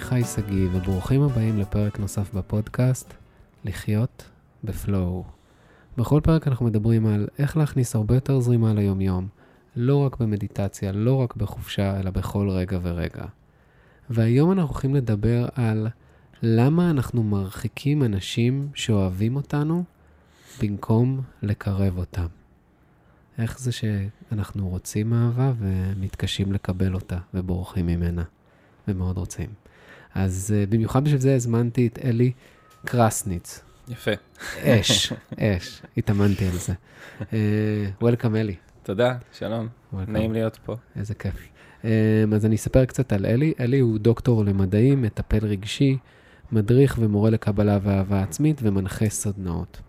חי שגיא, וברוכים הבאים לפרק נוסף בפודקאסט, לחיות בפלואו. בכל פרק אנחנו מדברים על איך להכניס הרבה יותר זרימה ליומיום, לא רק במדיטציה, לא רק בחופשה, אלא בכל רגע ורגע. והיום אנחנו הולכים לדבר על למה אנחנו מרחיקים אנשים שאוהבים אותנו במקום לקרב אותם. איך זה שאנחנו רוצים אהבה ומתקשים לקבל אותה ובורחים ממנה, ומאוד רוצים. אז uh, במיוחד בשביל זה הזמנתי את אלי קרסניץ. יפה. אש, אש, התאמנתי על זה. וולקאם uh, אלי. תודה, שלום. Welcome. נעים להיות פה. איזה כיף. Um, אז אני אספר קצת על אלי. אלי הוא דוקטור למדעים, מטפל רגשי, מדריך ומורה לקבלה ואהבה עצמית ומנחה סדנאות.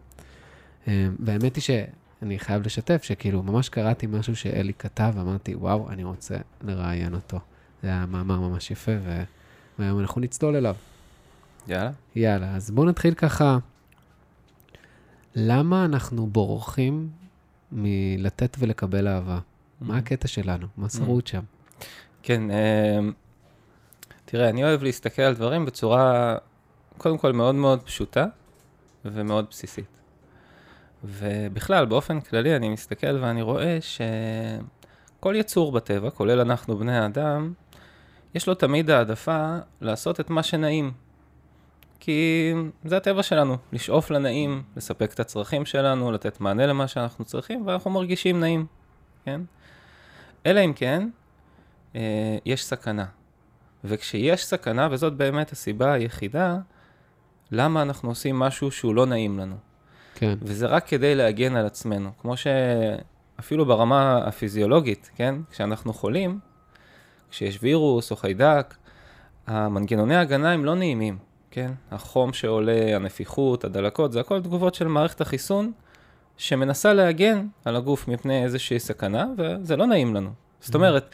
והאמת היא שאני חייב לשתף שכאילו ממש קראתי משהו שאלי כתב, אמרתי, וואו, אני רוצה לראיין אותו. זה היה מאמר ממש יפה, ו... והיום אנחנו נצלול אליו. יאללה. יאללה, אז בואו נתחיל ככה. למה אנחנו בורחים מלתת ולקבל אהבה? מה הקטע שלנו? מה שרוט שם? כן, תראה, אני אוהב להסתכל על דברים בצורה, קודם כל, מאוד מאוד פשוטה ומאוד בסיסית. ובכלל, באופן כללי, אני מסתכל ואני רואה שכל יצור בטבע, כולל אנחנו בני האדם, יש לו תמיד העדפה לעשות את מה שנעים. כי זה הטבע שלנו, לשאוף לנעים, לספק את הצרכים שלנו, לתת מענה למה שאנחנו צריכים, ואנחנו מרגישים נעים, כן? אלא אם כן, אה, יש סכנה. וכשיש סכנה, וזאת באמת הסיבה היחידה, למה אנחנו עושים משהו שהוא לא נעים לנו. כן. וזה רק כדי להגן על עצמנו. כמו שאפילו ברמה הפיזיולוגית, כן? כשאנחנו חולים, כשיש וירוס או חיידק, המנגנוני ההגנה הם לא נעימים, כן? החום שעולה, הנפיחות, הדלקות, זה הכל תגובות של מערכת החיסון שמנסה להגן על הגוף מפני איזושהי סכנה, וזה לא נעים לנו. זאת אומרת,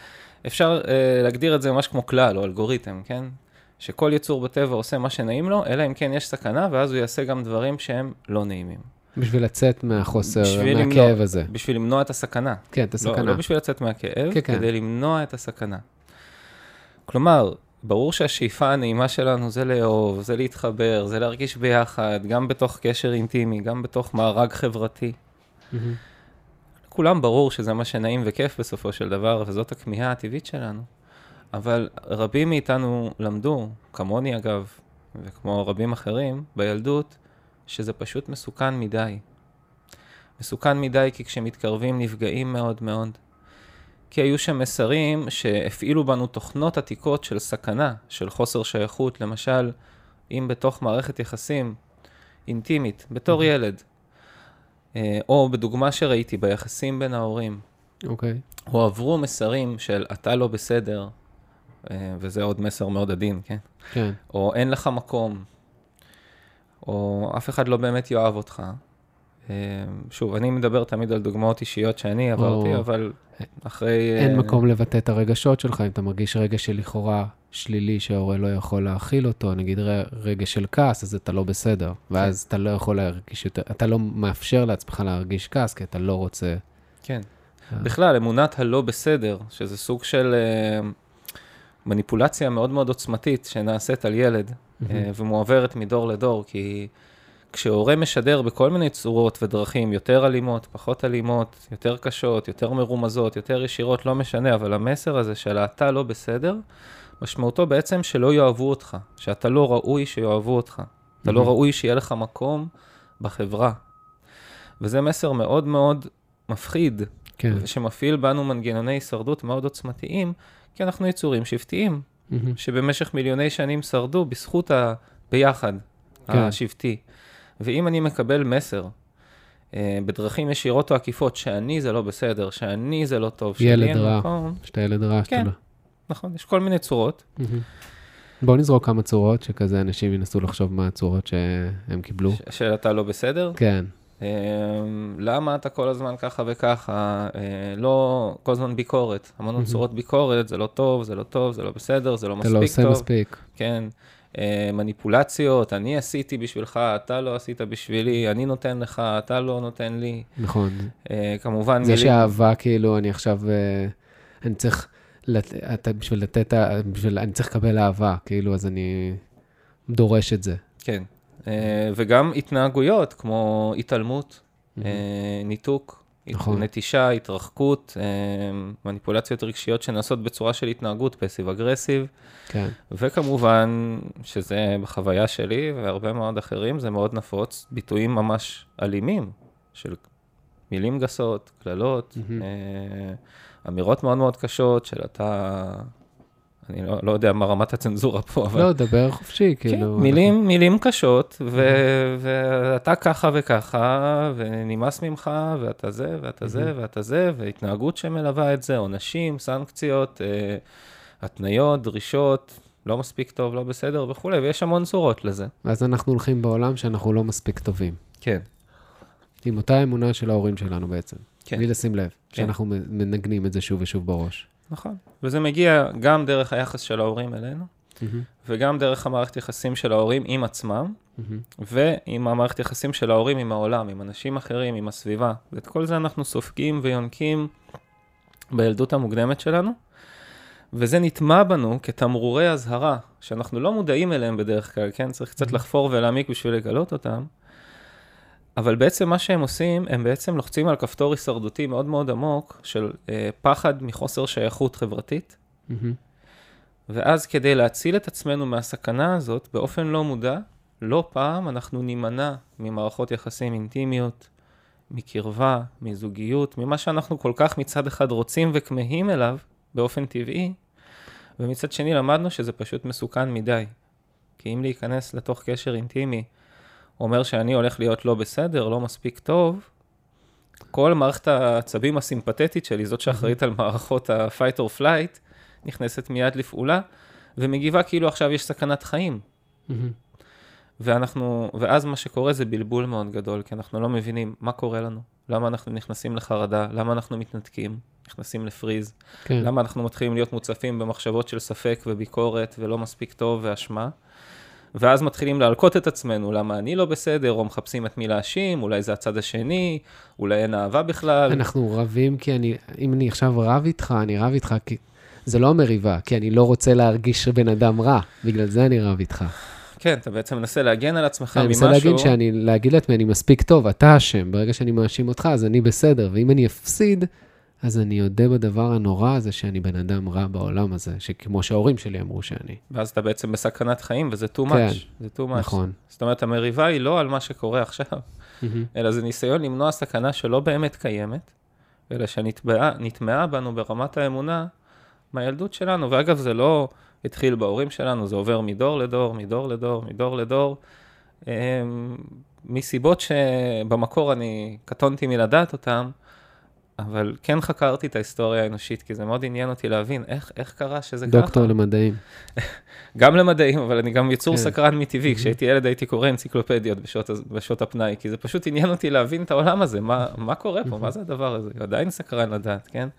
אפשר אה, להגדיר את זה ממש כמו כלל או אלגוריתם, כן? שכל יצור בטבע עושה מה שנעים לו, אלא אם כן יש סכנה, ואז הוא יעשה גם דברים שהם לא נעימים. בשביל לצאת מהחוסר, מהכאב למנוע, הזה. בשביל למנוע את הסכנה. כן, את הסכנה. לא, לא בשביל לצאת מהכאב, כן, כן. כדי למנוע את הסכנה. כלומר, ברור שהשאיפה הנעימה שלנו זה לאהוב, זה להתחבר, זה להרגיש ביחד, גם בתוך קשר אינטימי, גם בתוך מארג חברתי. Mm-hmm. כולם ברור שזה מה שנעים וכיף בסופו של דבר, וזאת הכמיהה הטבעית שלנו. אבל רבים מאיתנו למדו, כמוני אגב, וכמו רבים אחרים, בילדות, שזה פשוט מסוכן מדי. מסוכן מדי כי כשמתקרבים נפגעים מאוד מאוד. כי היו שם מסרים שהפעילו בנו תוכנות עתיקות של סכנה, של חוסר שייכות, למשל, אם בתוך מערכת יחסים אינטימית, בתור ילד, אה, או בדוגמה שראיתי ביחסים בין ההורים, אוקיי. Okay. הועברו מסרים של אתה לא בסדר, אה, וזה עוד מסר מאוד עדין, כן? כן. או אין לך מקום, או אף אחד לא באמת יאהב אותך. אה, שוב, אני מדבר תמיד על דוגמאות אישיות שאני עברתי, או... אבל אחרי... אין uh... מקום לבטא את הרגשות שלך, אם אתה מרגיש רגש שלכאורה שלילי שההורה לא יכול להכיל אותו, נגיד רגש של כעס, אז אתה לא בסדר. ואז כן. אתה לא יכול להרגיש יותר, אתה לא מאפשר לעצמך להרגיש כעס, כי אתה לא רוצה... כן. בכלל, אמונת הלא בסדר, שזה סוג של uh, מניפולציה מאוד מאוד עוצמתית שנעשית על ילד, uh, ומועברת מדור לדור, כי... כשהורה משדר בכל מיני צורות ודרכים, יותר אלימות, פחות אלימות, יותר קשות, יותר מרומזות, יותר ישירות, לא משנה, אבל המסר הזה של אתה לא בסדר, משמעותו בעצם שלא יאהבו אותך, שאתה לא ראוי שיאהבו אותך, אתה לא ראוי שיהיה לך מקום בחברה. וזה מסר מאוד מאוד מפחיד, כן. שמפעיל בנו מנגנוני הישרדות מאוד עוצמתיים, כי אנחנו יצורים שבטיים, mm-hmm. שבמשך מיליוני שנים שרדו בזכות הביחד כן. השבטי. ואם אני מקבל מסר אה, בדרכים ישירות או עקיפות, שאני זה לא בסדר, שאני זה לא טוב, ילד רע, מקום... שאתה ילד רע, כן, שאתה לא... נכון, יש כל מיני צורות. בואו נזרוק כמה צורות, שכזה אנשים ינסו לחשוב מה הצורות שהם קיבלו. ש- של אתה לא בסדר? כן. אה, למה אתה כל הזמן ככה וככה? אה, לא, כל הזמן ביקורת. המון. צורות ביקורת, זה לא טוב, זה לא טוב, זה לא בסדר, זה לא מספיק טוב. אתה לא עושה מספיק. כן. אה, מניפולציות, אני עשיתי בשבילך, אתה לא עשית בשבילי, אני נותן לך, אתה לא נותן לי. נכון. אה, כמובן... זה מילים... שאהבה, כאילו, אני עכשיו, אה, אני צריך לת- אתה בשביל לתת, בשביל, אני צריך לקבל אהבה, כאילו, אז אני דורש את זה. כן. וגם התנהגויות כמו התעלמות, אה, ניתוק, נכון. נטישה, התרחקות, אה, מניפולציות רגשיות שנעשות בצורה של התנהגות פסיב אגרסיב, כן, וכמובן שזה בחוויה שלי והרבה מאוד אחרים, זה מאוד נפוץ, ביטויים ממש אלימים של מילים גסות, קללות. אה, אמירות מאוד מאוד קשות של אתה, אני לא, לא יודע מה רמת הצנזורה פה, אבל... לא, דבר חופשי, כן, כאילו. מילים, מילים קשות, ו- ואתה ככה וככה, ונמאס ממך, ואתה זה, ואתה זה, ואתה זה, והתנהגות שמלווה את זה, עונשים, סנקציות, אה, התניות, דרישות, לא מספיק טוב, לא בסדר וכולי, ויש המון צורות לזה. ואז אנחנו הולכים בעולם שאנחנו לא מספיק טובים. כן. עם אותה אמונה של ההורים שלנו בעצם. כן. בלי לשים לב, כן. שאנחנו מנגנים את זה שוב ושוב בראש. נכון. וזה מגיע גם דרך היחס של ההורים אלינו, וגם דרך המערכת יחסים של ההורים עם עצמם, ועם המערכת יחסים של ההורים עם העולם, עם אנשים אחרים, עם הסביבה. ואת כל זה אנחנו סופגים ויונקים בילדות המוקדמת שלנו, וזה נטמע בנו כתמרורי אזהרה, שאנחנו לא מודעים אליהם בדרך כלל, כן? צריך קצת לחפור ולהעמיק בשביל לגלות אותם. אבל בעצם מה שהם עושים, הם בעצם לוחצים על כפתור הישרדותי מאוד מאוד עמוק של אה, פחד מחוסר שייכות חברתית, מהמם. ואז כדי להציל את עצמנו מהסכנה הזאת, באופן לא מודע, לא פעם אנחנו נימנע ממערכות יחסים אינטימיות, מקרבה, מזוגיות, ממה שאנחנו כל כך מצד אחד רוצים וכמהים אליו באופן טבעי, ומצד שני למדנו שזה פשוט מסוכן מדי. כי אם להיכנס לתוך קשר אינטימי אומר שאני הולך להיות לא בסדר, לא מספיק טוב, כל מערכת העצבים הסימפתטית שלי, זאת שאחראית על מערכות ה-fight or flight, נכנסת מיד לפעולה, ומגיבה כאילו עכשיו יש סכנת חיים. ואנחנו, ואז מה שקורה זה בלבול מאוד גדול, כי אנחנו לא מבינים מה קורה לנו, למה אנחנו נכנסים לחרדה, למה אנחנו מתנתקים, נכנסים לפריז, כן. למה אנחנו מתחילים להיות מוצפים במחשבות של ספק וביקורת ולא מספיק טוב ואשמה. ואז מתחילים להלקות את עצמנו, למה אני לא בסדר, או מחפשים את מי להאשים, אולי זה הצד השני, אולי אין אהבה בכלל. אנחנו רבים כי אני, אם אני עכשיו רב איתך, אני רב איתך כי... זה לא מריבה, כי אני לא רוצה להרגיש בן אדם רע, בגלל זה אני רב איתך. כן, אתה בעצם מנסה להגן על עצמך אני ממשהו. מנסה להגיד שאני, להגיד לעצמי, אני מספיק טוב, אתה אשם. ברגע שאני מאשים אותך, אז אני בסדר, ואם אני אפסיד, אז אני אודה בדבר הנורא הזה שאני בן אדם רע בעולם הזה, שכמו שההורים שלי אמרו שאני. ואז אתה בעצם בסכנת חיים, וזה too much. כן, זה too much. נכון. זאת אומרת, המריבה היא לא על מה שקורה עכשיו, אלא זה ניסיון למנוע סכנה שלא באמת קיימת, אלא שנטמעה בנו ברמת האמונה מהילדות שלנו. ואגב, זה לא התחיל בהורים שלנו, זה עובר מדור לדור, מדור לדור, מדור לדור, אמ, מסיבות שבמקור אני קטונתי מלדעת אותן, אבל כן חקרתי את ההיסטוריה האנושית, כי זה מאוד עניין אותי להבין איך, איך קרה שזה ככה. דוקטור למדעים. גם למדעים, אבל אני גם יצור כן. סקרן מטבעי. כשהייתי ילד הייתי קורא אנציקלופדיות בשעות, בשעות הפנאי, כי זה פשוט עניין אותי להבין את העולם הזה, מה, מה קורה פה, מה זה הדבר הזה, עדיין סקרן לדעת, כן?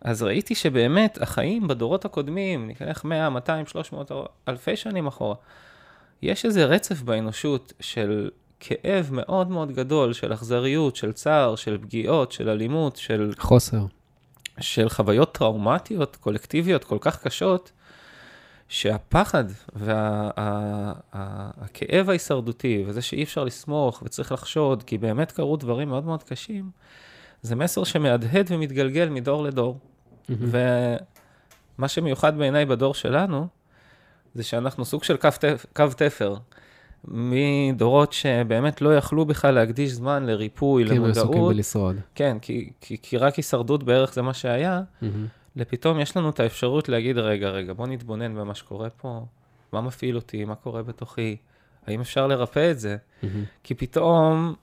אז ראיתי שבאמת החיים בדורות הקודמים, ניקח 100, 200, 300, אלפי שנים אחורה, יש איזה רצף באנושות של כאב מאוד מאוד גדול, של אכזריות, של צער, של פגיעות, של אלימות, של חוסר. של חוויות טראומטיות, קולקטיביות, כל כך קשות, שהפחד והכאב ההישרדותי, וזה שאי אפשר לסמוך וצריך לחשוד, כי באמת קרו דברים מאוד מאוד קשים, זה מסר שמהדהד ומתגלגל מדור לדור. ומה שמיוחד בעיניי בדור שלנו, זה שאנחנו סוג של קו, תפ... קו תפר, מדורות שבאמת לא יכלו בכלל להקדיש זמן לריפוי, כי הם עסוקים למודעות. בלשרוד. כן, כי, כי, כי רק הישרדות בערך זה מה שהיה, מהמם. לפתאום יש לנו את האפשרות להגיד, רגע, רגע, בוא נתבונן במה שקורה פה, מה מפעיל אותי, מה קורה בתוכי, האם אפשר לרפא את זה? מהמם. כי פתאום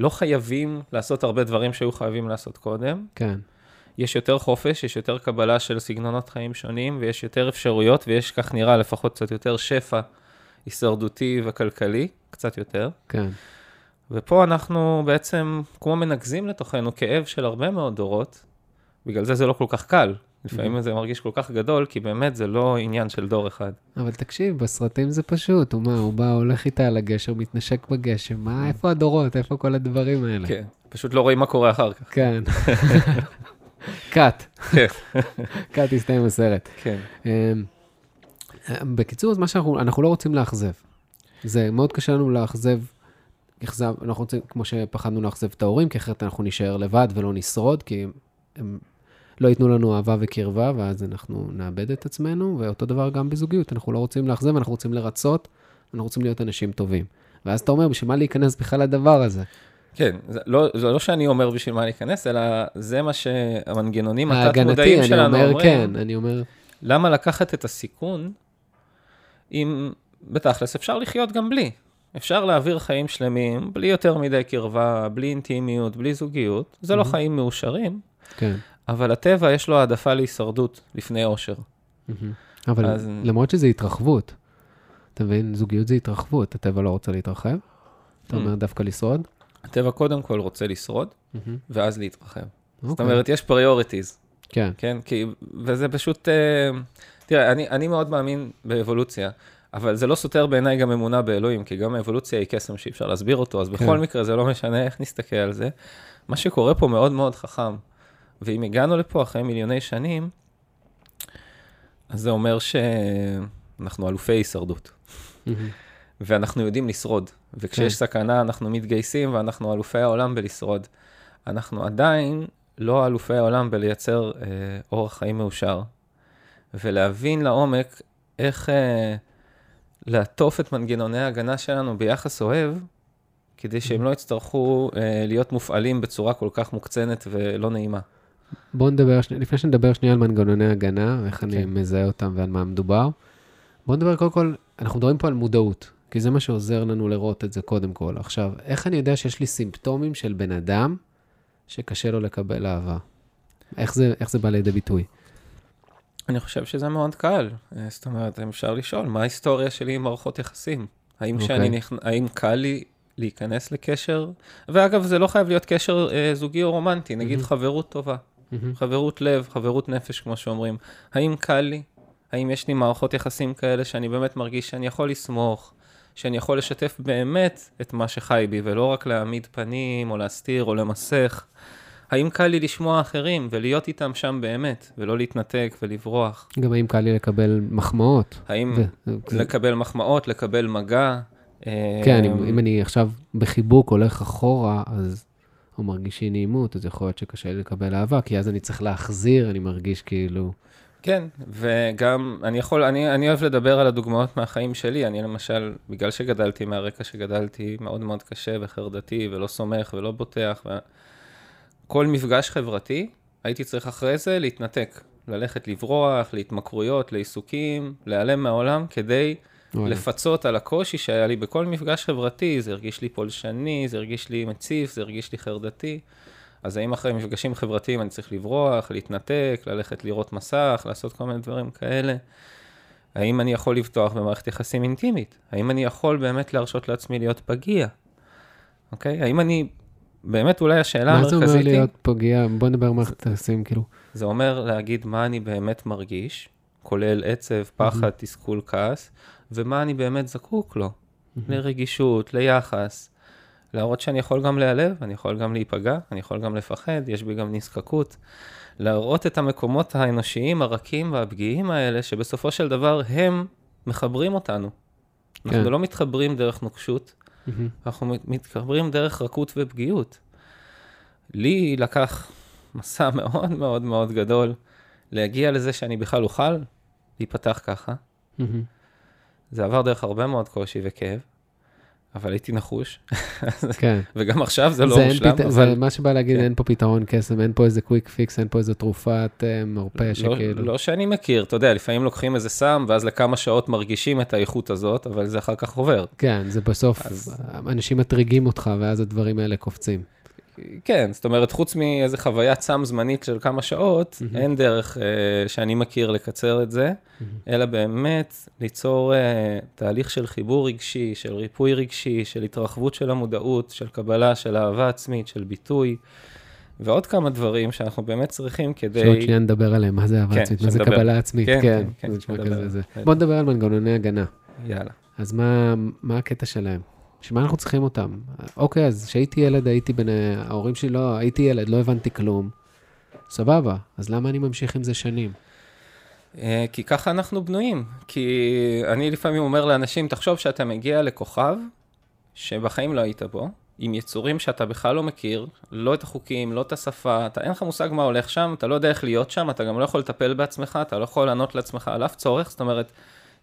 לא חייבים לעשות הרבה דברים שהיו חייבים לעשות קודם. כן. יש יותר חופש, יש יותר קבלה של סגנונות חיים שונים, ויש יותר אפשרויות, ויש, כך נראה, לפחות קצת יותר שפע הישרדותי וכלכלי, קצת יותר. כן. ופה אנחנו בעצם כמו מנקזים לתוכנו כאב של הרבה מאוד דורות, בגלל זה זה לא כל כך קל. לפעמים זה מרגיש כל כך גדול, כי באמת זה לא עניין של דור אחד. אבל תקשיב, בסרטים זה פשוט, הוא מה, הוא בא, הולך איתה על הגשר, מתנשק בגשם, מה, איפה הדורות, איפה כל הדברים האלה? כן, פשוט לא רואים מה קורה אחר כך. כן. קאט. כן. קאט הסתיים הסרט. כן. בקיצור, אז מה שאנחנו, אנחנו לא רוצים לאכזב. זה מאוד קשה לנו לאכזב, אכזב, אנחנו רוצים, כמו שפחדנו לאכזב את ההורים, כי אחרת אנחנו נישאר לבד ולא נשרוד, כי הם, לא ייתנו לנו אהבה וקרבה, ואז אנחנו נאבד את עצמנו, ואותו דבר גם בזוגיות, אנחנו לא רוצים לאכזב, אנחנו רוצים לרצות, אנחנו רוצים להיות אנשים טובים. ואז אתה אומר, בשביל מה להיכנס בכלל לדבר הזה? כן, זה לא, זה לא שאני אומר בשביל מה להיכנס, אלא זה מה שהמנגנונים ההגנתי, התת-מודעים אני שלנו אומר, אומרים. כן, אני אומר, למה לקחת את הסיכון אם בתכלס אפשר לחיות גם בלי? אפשר להעביר חיים שלמים בלי יותר מדי קרבה, בלי אינטימיות, בלי זוגיות. זה לא מהמם. חיים מאושרים, כן. אבל הטבע יש לו העדפה להישרדות לפני אושר. מהמם. אבל אז- למרות שזה התרחבות, אתה מבין? זוגיות זה התרחבות, הטבע לא רוצה להתרחב, אתה Mm. אומר דווקא לשרוד. הטבע קודם כל רוצה לשרוד, מהמם. ואז להתרחב. זאת אוקיי. אומרת, יש priorities, כן, כן? כי, וזה פשוט, אה, תראה, אני, אני מאוד מאמין באבולוציה, אבל זה לא סותר בעיניי גם אמונה באלוהים, כי גם האבולוציה היא קסם שאי אפשר להסביר אותו, אז בכל כן. מקרה זה לא משנה איך נסתכל על זה. מה שקורה פה מאוד מאוד חכם, ואם הגענו לפה אחרי מיליוני שנים, אז זה אומר שאנחנו אלופי הישרדות. מהמם. ואנחנו יודעים לשרוד. וכשיש כן. סכנה, אנחנו מתגייסים ואנחנו אלופי העולם בלשרוד. אנחנו עדיין לא אלופי העולם בלייצר אה, אורח חיים מאושר, ולהבין לעומק איך אה, לעטוף את מנגנוני ההגנה שלנו ביחס אוהב, כדי שהם לא יצטרכו אה, להיות מופעלים בצורה כל כך מוקצנת ולא נעימה. בואו נדבר, שני- לפני שנדבר שנייה על מנגנוני הגנה, ואיך אני כן. מזהה אותם ועל מה מדובר, בואו נדבר קודם כל, אנחנו מדברים פה על מודעות, כי זה מה שעוזר לנו לראות את זה קודם כל. עכשיו, איך אני יודע שיש לי סימפטומים של בן אדם שקשה לו לקבל אהבה? איך זה, איך זה בא לידי ביטוי? אני חושב שזה מאוד קל. אה, זאת אומרת, אפשר לשאול, מה ההיסטוריה שלי עם מערכות יחסים? האם, אוקיי. שאני נכ... האם קל לי להיכנס לקשר? ואגב, זה לא חייב להיות קשר אה, זוגי או רומנטי, נגיד מהמם. חברות טובה, מהמם. חברות לב, חברות נפש, כמו שאומרים. האם קל לי? האם יש לי מערכות יחסים כאלה שאני באמת מרגיש שאני יכול לסמוך, שאני יכול לשתף באמת את מה שחי בי, ולא רק להעמיד פנים, או להסתיר, או למסך? האם קל לי לשמוע אחרים ולהיות איתם שם באמת, ולא להתנתק ולברוח? גם האם קל לי לקבל מחמאות? האם ו- לקבל מחמאות, לקבל מגע? אה, כן, אם, אם אני עכשיו בחיבוק הולך אחורה, אז, או מרגיש אי נעימות, אז יכול להיות שקשה לי לקבל אהבה, כי אז אני צריך להחזיר, אני מרגיש כאילו... כן, וגם אני יכול, אני, אני אוהב לדבר על הדוגמאות מהחיים שלי. אני למשל, בגלל שגדלתי מהרקע שגדלתי, מאוד מאוד קשה וחרדתי, ולא סומך ולא בוטח, כל מפגש חברתי, הייתי צריך אחרי זה להתנתק. ללכת לברוח, להתמכרויות, לעיסוקים, להיעלם מהעולם, כדי. לפצות על הקושי שהיה לי בכל מפגש חברתי, זה הרגיש לי פולשני, זה הרגיש לי מציף, זה הרגיש לי חרדתי. אז האם אחרי מפגשים חברתיים אני צריך לברוח, להתנתק, ללכת לראות מסך, לעשות כל מיני דברים כאלה? האם אני יכול לפתוח במערכת יחסים אינטימית? האם אני יכול באמת להרשות לעצמי להיות פגיע? אוקיי? האם אני, באמת אולי השאלה מה זה אומר המרכזית היא, להיות פגיע? בוא נדבר על מערכת היחסים, כאילו. זה אומר להגיד מה אני באמת מרגיש, כולל עצב, פחד, תסכול, כעס, ומה אני באמת זקוק לו. לרגישות, ליחס, להראות שאני יכול גם להיעלב, אני יכול גם להיפגע, אני יכול גם לפחד, יש בי גם נזקקות. להראות את המקומות האנושיים הרכים והפגיעים האלה, שבסופו של דבר הם מחברים אותנו. אנחנו כן. לא מתחברים דרך נוקשות, מהמם. אנחנו מת- מתחברים דרך רכות ופגיעות. לי לקח מסע מאוד מאוד מאוד גדול להגיע לזה שאני בכלל אוכל להיפתח ככה. מהמם. זה עבר דרך הרבה מאוד קושי וכאב, אבל הייתי נחוש, כן. וגם עכשיו זה לא אין מושלם, פת- אבל זה מה שבא להגיד, כן. אין פה פתרון קסם, אין פה איזה quick fix, אין פה איזה תרופת אה, מרפא לא, שכאילו... לא שאני מכיר, אתה יודע, לפעמים לוקחים איזה סם, ואז לכמה שעות מרגישים את האיכות הזאת, אבל זה אחר כך עובר. כן, זה בסוף, אז- אנשים מטריגים אותך, ואז הדברים האלה קופצים. כן, זאת אומרת, חוץ מאיזה חוויית סם זמנית של כמה שעות, מהמם. אין דרך אה, שאני מכיר לקצר את זה, אלא באמת ליצור אה, תהליך של חיבור רגשי, של ריפוי רגשי, של התרחבות של המודעות, של קבלה, של אהבה עצמית, של ביטוי, ועוד כמה דברים שאנחנו באמת צריכים כדי... שעוד שנייה נדבר עליהם, מה זה אהבה כן, עצמית, מה זה. קבלה עצמית, כן, כן, כן, כן, זה נשמע שנדבר. כזה זה. כן. בוא נדבר על מנגנוני הגנה. יאללה. אז מה, מה הקטע שלהם? בשביל מה אנחנו צריכים אותם? אוקיי, אז כשהייתי ילד, הייתי בין... ההורים שלי לא... הייתי ילד, לא הבנתי כלום. סבבה, אז למה אני ממשיך עם זה שנים? אה, כי ככה אנחנו בנויים. כי אני לפעמים אומר לאנשים, תחשוב שאתה מגיע לכוכב שבחיים לא היית בו, עם יצורים שאתה בכלל לא מכיר, לא את החוקים, לא את השפה, אתה אין לך מושג מה הולך שם, אתה לא יודע איך להיות שם, אתה גם לא יכול לטפל בעצמך, אתה לא יכול לענות לעצמך על אף צורך, זאת אומרת,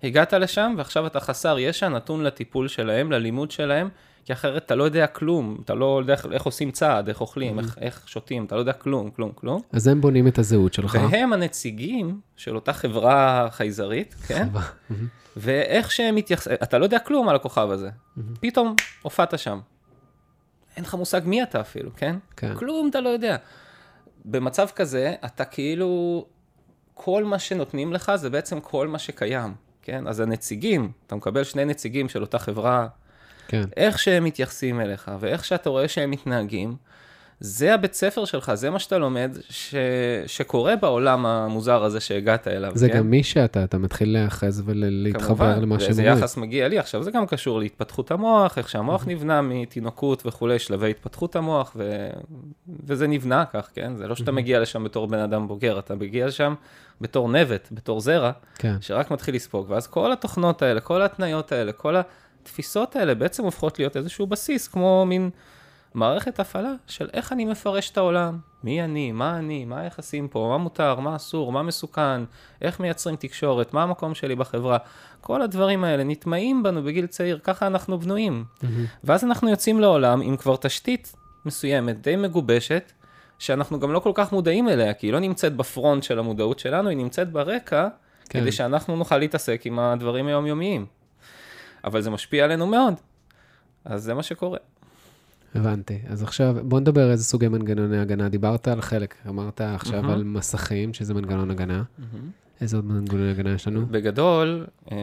הגעת לשם ועכשיו אתה חסר ישע, נתון לטיפול שלהם, ללימוד שלהם, כי אחרת אתה לא יודע כלום, אתה לא יודע איך, עושים צעד, איך אוכלים, איך, איך שותים, אתה לא יודע כלום, כלום, כלום. אז הם בונים את הזהות שלך. והם הנציגים של אותה חברה חייזרית, כן? ואיך שהם מתייחסים, אתה לא יודע כלום על הכוכב הזה. פתאום הופעת שם. אין לך מושג מי אתה אפילו, כן? כן. כלום אתה לא יודע. במצב כזה, אתה כאילו, כל מה שנותנים לך זה בעצם כל מה שקיים, כן? אז הנציגים, אתה מקבל שני נציגים של אותה חברה, כן. איך שהם מתייחסים אליך, ואיך שאתה רואה שהם מתנהגים, זה הבית ספר שלך, זה מה שאתה לומד, ש... שקורה בעולם המוזר הזה שהגעת אליו. זה כן? גם מי שאתה, אתה מתחיל להיאחז ולהתחבר למה ואיזה אומרים. יחס מגיע לי. עכשיו, זה גם קשור להתפתחות המוח, איך שהמוח נבנה מתינוקות וכולי, שלבי התפתחות המוח, ו... וזה נבנה כך, כן? זה לא שאתה מגיע לשם בתור בן אדם בוגר, אתה מגיע לשם בתור נבט, בתור זרע, כן, שרק מתחיל לספוג. ואז כל התוכנות האלה, כל ההתניות האלה, כל התפיסות האלה בעצם הופכות להיות איזשהו בסיס, כמו מין מערכת הפעלה של איך אני מפרש את העולם, מי אני, מה אני, מה היחסים פה, מה מותר, מה אסור, מה מסוכן, איך מייצרים תקשורת, מה המקום שלי בחברה. כל הדברים האלה נטמעים בנו בגיל צעיר, ככה אנחנו בנויים. ואז אנחנו יוצאים לעולם עם כבר תשתית מסוימת, די מגובשת, שאנחנו גם לא כל כך מודעים אליה, כי היא לא נמצאת בפרונט של המודעות שלנו, היא נמצאת ברקע, כן. כדי שאנחנו נוכל להתעסק עם הדברים היומיומיים. אבל זה משפיע עלינו מאוד. אז זה מה שקורה. הבנתי. אז עכשיו, בוא נדבר איזה סוגי מנגנוני הגנה. דיברת על חלק, אמרת עכשיו מהמם. על מסכים, שזה מנגנון הגנה. איזה עוד מנגנוני הגנה יש לנו? בגדול, אה,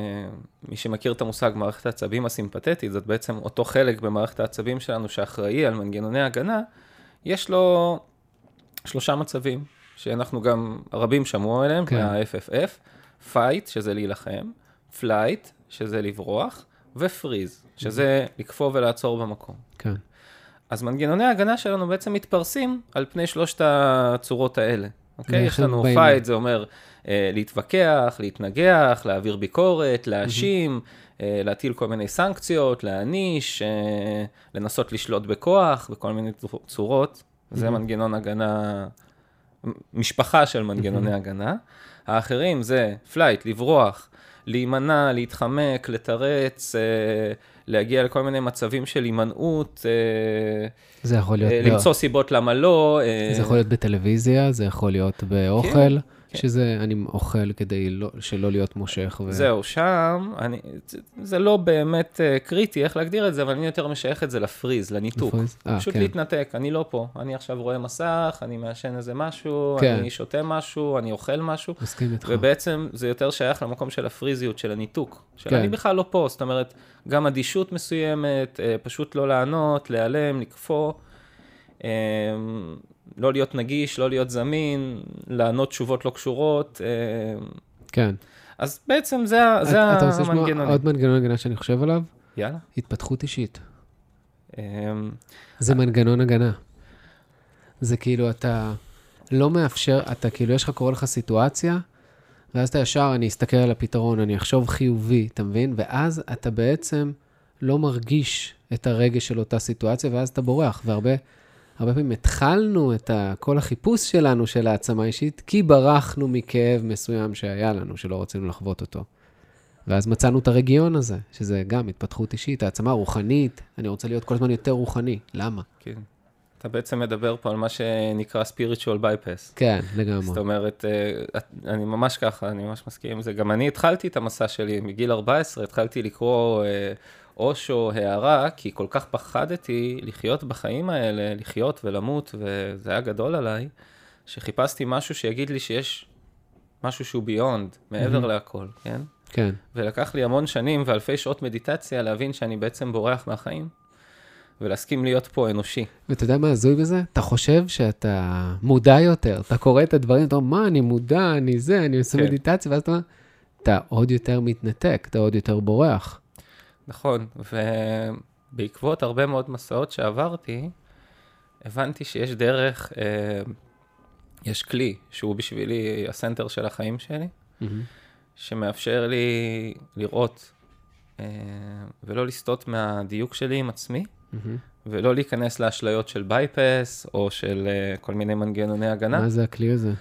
מי שמכיר את המושג מערכת העצבים הסימפתטית, זאת בעצם אותו חלק במערכת העצבים שלנו שאחראי על מנגנוני הגנה, יש לו שלושה מצבים, שאנחנו גם, רבים שמעו עליהם, כן. מה-FFF, fight, שזה להילחם, flight, שזה לברוח, ו-freeze, שזה לקפוא ולעצור במקום. כן. אז מנגנוני ההגנה שלנו בעצם מתפרסים על פני שלושת הצורות האלה. אוקיי? יש לנו? Fight, זה אומר אה, להתווכח, להתנגח, להעביר ביקורת, להאשים, אה, להטיל כל מיני סנקציות, להעניש, אה, לנסות לשלוט בכוח, בכל מיני צור- צורות. זה מנגנון הגנה, משפחה של מנגנוני הגנה. האחרים זה flight, לברוח, להימנע, להתחמק, לתרץ, אה, להגיע לכל מיני מצבים של הימנעות, אה, זה יכול להיות... אה, למצוא סיבות למה לא. אה, זה יכול להיות בטלוויזיה, זה יכול להיות באוכל, כן. שזה, אני אוכל כדי לא, שלא להיות מושך. ו... זהו, שם, אני, זה, זה לא באמת uh, קריטי איך להגדיר את זה, אבל אני יותר משייך את זה ל freeze, לניתוק. ל freeze? אה, פשוט כן. להתנתק, אני לא פה, אני עכשיו רואה מסך, אני מעשן איזה משהו, כן. אני שותה משהו, אני אוכל משהו, מסכים איתך. ובעצם זה יותר שייך למקום של הפריזיות, של הניתוק, של כן. אני בכלל לא פה, זאת אומרת, גם אדישות מסוימת, אה, פשוט לא לענות, להיעלם, לקפוא, אה, לא להיות נגיש, לא להיות זמין, לענות תשובות לא קשורות, אה, כן. אז בעצם זה, ה- זה אתה רוצה לשמוע. עוד מנגנון הגנה שאני חושב עליו? יאללה. התפתחות אישית. אמ, זה מנגנון הגנה. זה כאילו, אתה לא מאפשר, אתה כאילו, יש לך, קורה לך סיטואציה, ואז אתה ישר, אני אסתכל על הפתרון, אני אחשוב חיובי, אתה מבין? ואז אתה בעצם לא מרגיש את הרגש של אותה סיטואציה, ואז אתה בורח. והרבה הרבה פעמים התחלנו את ה, כל החיפוש שלנו של העצמה אישית, כי ברחנו מכאב מסוים שהיה לנו, שלא רצינו לחוות אותו. ואז מצאנו את הרגיון הזה, שזה גם התפתחות אישית, העצמה רוחנית, אני רוצה להיות כל הזמן יותר רוחני. למה? כן. אתה בעצם מדבר פה על מה שנקרא spiritual bypass. כן, לגמרי. זאת אומרת, אה, אני ממש ככה, אני ממש מסכים עם זה. גם אני התחלתי את המסע שלי מגיל 14, התחלתי לקרוא אה, אושו, הערה, כי כל כך פחדתי לחיות בחיים האלה, לחיות ולמות, וזה היה גדול עליי, שחיפשתי משהו שיגיד לי שיש משהו שהוא ביונד, מעבר מהמם. להכל, כן? כן, ולקח לי המון שנים ואלפי שעות מדיטציה להבין שאני בעצם בורח מהחיים, ולהסכים להיות פה אנושי. ואתה יודע מה הזוי בזה? אתה חושב שאתה מודע יותר, אתה קורא את הדברים, אתה אומר, מה, אני מודע, אני זה, אני עושה כן. מדיטציה, ואז אתה אומר, אתה עוד יותר מתנתק, אתה עוד יותר בורח. נכון, ובעקבות הרבה מאוד מסעות שעברתי, הבנתי שיש דרך אה, יש כלי שהוא בשבילי הסנטר של החיים שלי, מהמם. שמאפשר לי לראות אה, ולא לסטות מהדיוק שלי עם עצמי, מהמם. ולא להיכנס לאשליות של בייפס או של אה, כל מיני מנגנוני הגנה. מה זה הכלי הזה?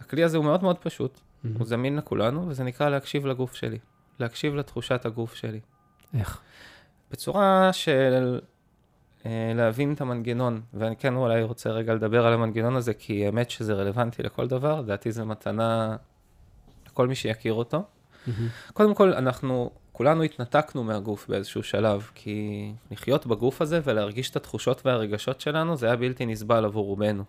הכלי הזה הוא מאוד מאוד פשוט, מהמם. הוא זמין לכולנו, וזה נקרא להקשיב לגוף שלי, להקשיב לתחושת הגוף שלי. איך? בצורה של אה, להבין את המנגנון, ואני כן אולי רוצה רגע לדבר על המנגנון הזה, כי האמת שזה רלוונטי לכל דבר, לדעתי זו מתנה לכל מי שיכיר אותו. מהמם. קודם כל, אנחנו כולנו התנתקנו מהגוף באיזשהו שלב, כי לחיות בגוף הזה ולהרגיש את התחושות והרגשות שלנו, זה היה בלתי נסבל עבור רובנו.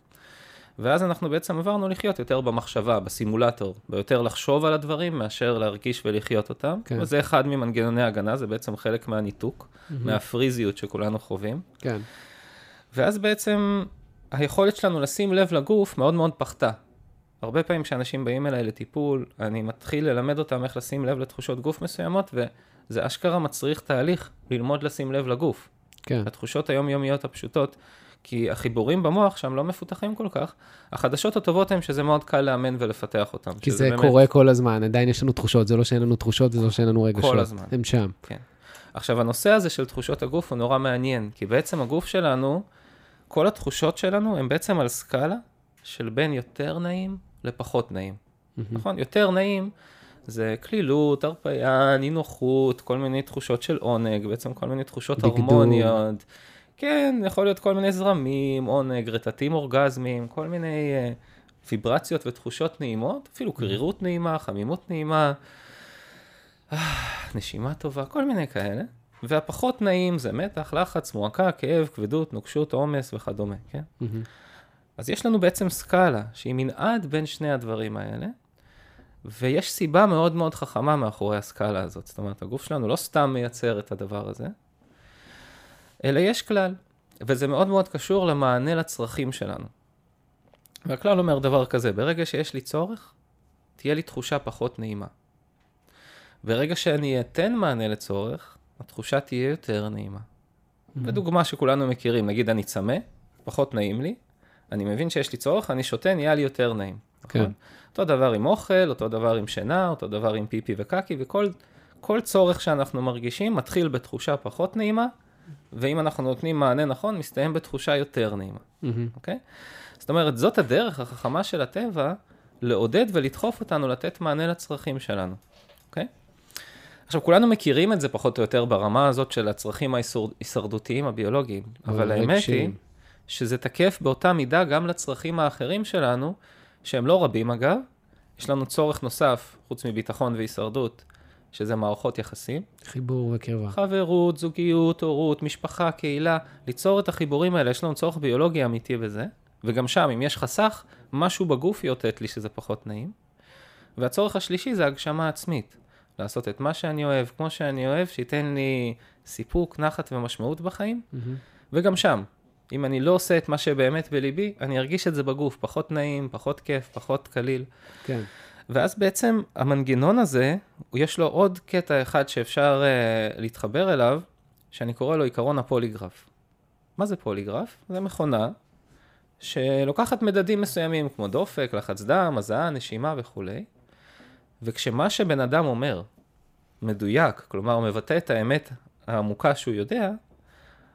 ואז אנחנו בעצם עברנו לחיות יותר במחשבה, בסימולטור, ביותר לחשוב על הדברים מאשר להרגיש ולחיות אותם. כן. וזה אחד ממנגנוני ההגנה, זה בעצם חלק מהניתוק, מהמם. מהפריזיות שכולנו חווים. כן. ואז בעצם היכולת שלנו לשים לב לגוף מאוד מאוד פחתה. הרבה פעמים כשאנשים באים אליי לטיפול, אני מתחיל ללמד אותם איך לשים לב לתחושות גוף מסוימות, וזה אשכרה מצריך תהליך ללמוד לשים לב לגוף. כן. התחושות היומיומיות הפשוטות, כי החיבורים במוח שם לא מפותחים כל כך. החדשות הטובות הן שזה מאוד קל לאמן ולפתח אותם. כי זה באמת- קורה כל הזמן, עדיין יש לנו תחושות, זה לא שאין לנו תחושות, זה לא שאין לנו רגשות. הזמן. הם שם. עכשיו, הנושא הזה של תחושות הגוף הוא נורא מעניין, כי בעצם הגוף שלנו, כל התחושות שלנו הן בעצם על סקאלה של בין יותר נעים לפחות נעים. מהמם. נכון? יותר נעים זה קלילות, הרפאיה, נינוחות, כל מיני תחושות של עונג, בעצם כל מיני תחושות. הרמוניות. כן, יכול להיות כל מיני זרמים, עונג, רטטים אורגזמיים, כל מיני אה, ויברציות ותחושות נעימות, אפילו קרירות נעימה, חמימות נעימה, אה, נשימה טובה, כל מיני כאלה. והפחות נעים זה מתח, לחץ, מועקה, כאב, כבדות, נוקשות, עומס וכדומה, כן? מהמם. אז יש לנו בעצם סקאלה שהיא מנעד בין שני הדברים האלה, ויש סיבה מאוד מאוד חכמה מאחורי הסקאלה הזאת. זאת אומרת, הגוף שלנו לא סתם מייצר את הדבר הזה, אלא יש כלל, וזה מאוד מאוד קשור למענה לצרכים שלנו. והכלל אומר דבר כזה, ברגע שיש לי צורך, תהיה לי תחושה פחות נעימה. ברגע שאני אתן מענה לצורך, התחושה תהיה יותר נעימה. ודוגמה שכולנו מכירים, נגיד אני צמא, פחות נעים לי, אני מבין שיש לי צורך, אני שותה, נהיה לי יותר נעים. כן. נכון? אותו דבר עם אוכל, אותו דבר עם שינה, אותו דבר עם פיפי וקקי, וכל כל צורך שאנחנו מרגישים מתחיל בתחושה פחות נעימה, ואם אנחנו נותנים מענה נכון, מסתיים בתחושה יותר נעימה. אוקיי? זאת אומרת, זאת הדרך החכמה של הטבע לעודד ולדחוף אותנו לתת מענה לצרכים שלנו, אוקיי? עכשיו, כולנו מכירים את זה פחות או יותר ברמה הזאת של הצרכים ההישרדותיים הביולוגיים, אבל האמת היא. שזה תקף באותה מידה גם לצרכים האחרים שלנו, שהם לא רבים אגב. יש לנו צורך נוסף, חוץ מביטחון והישרדות, שזה מערכות יחסים. חיבור וקרבה. חברות, זוגיות, הורות, משפחה, קהילה, ליצור את החיבורים האלה, יש לנו צורך ביולוגי אמיתי בזה. וגם שם, אם יש חסך, משהו בגוף יאותת לי שזה פחות נעים. והצורך השלישי זה הגשמה עצמית. לעשות את מה שאני אוהב, כמו שאני אוהב, שייתן לי סיפוק, נחת ומשמעות בחיים. מהמם. וגם שם, אם אני לא עושה את מה שבאמת בליבי, אני ארגיש את זה בגוף, פחות נעים, פחות כיף, פחות קליל. כן. ואז בעצם המנגנון הזה, יש לו עוד קטע אחד שאפשר uh, להתחבר אליו, שאני קורא לו עיקרון הפוליגרף. מה זה פוליגרף? זה מכונה שלוקחת מדדים מסוימים, כמו דופק, לחץ דם, הזעה, נשימה וכולי, וכשמה שבן אדם אומר מדויק, כלומר מבטא את האמת העמוקה שהוא יודע,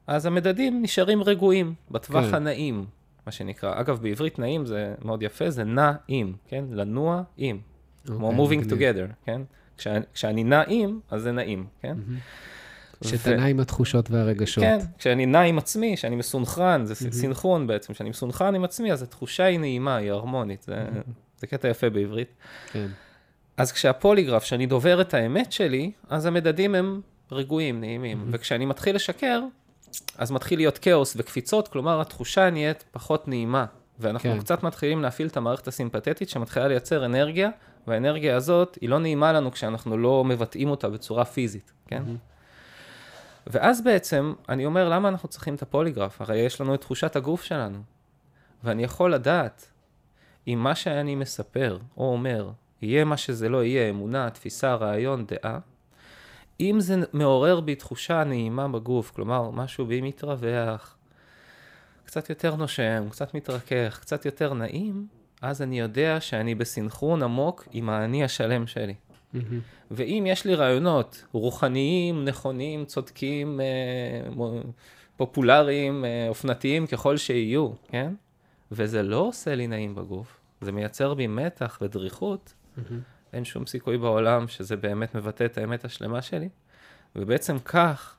אז המדדים נשארים רגועים, בטווח כן. כן. הנעים, מה שנקרא. אגב, בעברית נעים זה מאוד יפה, זה נע עם, כן? לנוע עם. כמו אוקיי, moving מגניב. together, כן? כשאני, כשאני נע עם, אז זה נעים, כן? מהמם. שתנע עם התחושות והרגשות. כן, כשאני נע עם עצמי, כשאני מסונכרן, זה ס- סינכרון בעצם, כשאני מסונכרן עם עצמי, אז התחושה היא נעימה, היא הרמונית, זה, זה קטע יפה בעברית. כן. אז כשהפוליגרף, שאני דובר את האמת שלי, אז המדדים הם רגועים, נעימים. וכשאני מתחיל לשקר, אז מתחיל להיות כאוס וקפיצות, כלומר התחושה נהיית פחות נעימה. ואנחנו כן. קצת מתחילים להפעיל את המערכת הסימפתטית שמתחילה לייצר אנרגיה, והאנרגיה הזאת היא לא נעימה לנו כשאנחנו לא מבטאים אותה בצורה פיזית, כן? ואז בעצם, אני אומר, למה אנחנו צריכים את הפוליגרף? הרי יש לנו את תחושת הגוף שלנו. ואני יכול לדעת אם מה שאני מספר או אומר, יהיה מה שזה לא יהיה, אמונה, תפיסה, רעיון, דעה, אם זה מעורר בי תחושה נעימה בגוף, כלומר, משהו בי מתרווח, קצת יותר נושם, קצת מתרכך, קצת יותר נעים, אז אני יודע שאני בסנכרון עמוק עם האני השלם שלי. מהמם. ואם יש לי רעיונות רוחניים, נכונים, צודקים, אה, פופולריים, אה, אופנתיים ככל שיהיו, כן? וזה לא עושה לי נעים בגוף, זה מייצר בי מתח ודריכות, מהמם. אין שום סיכוי בעולם שזה באמת מבטא את האמת השלמה שלי. ובעצם כך,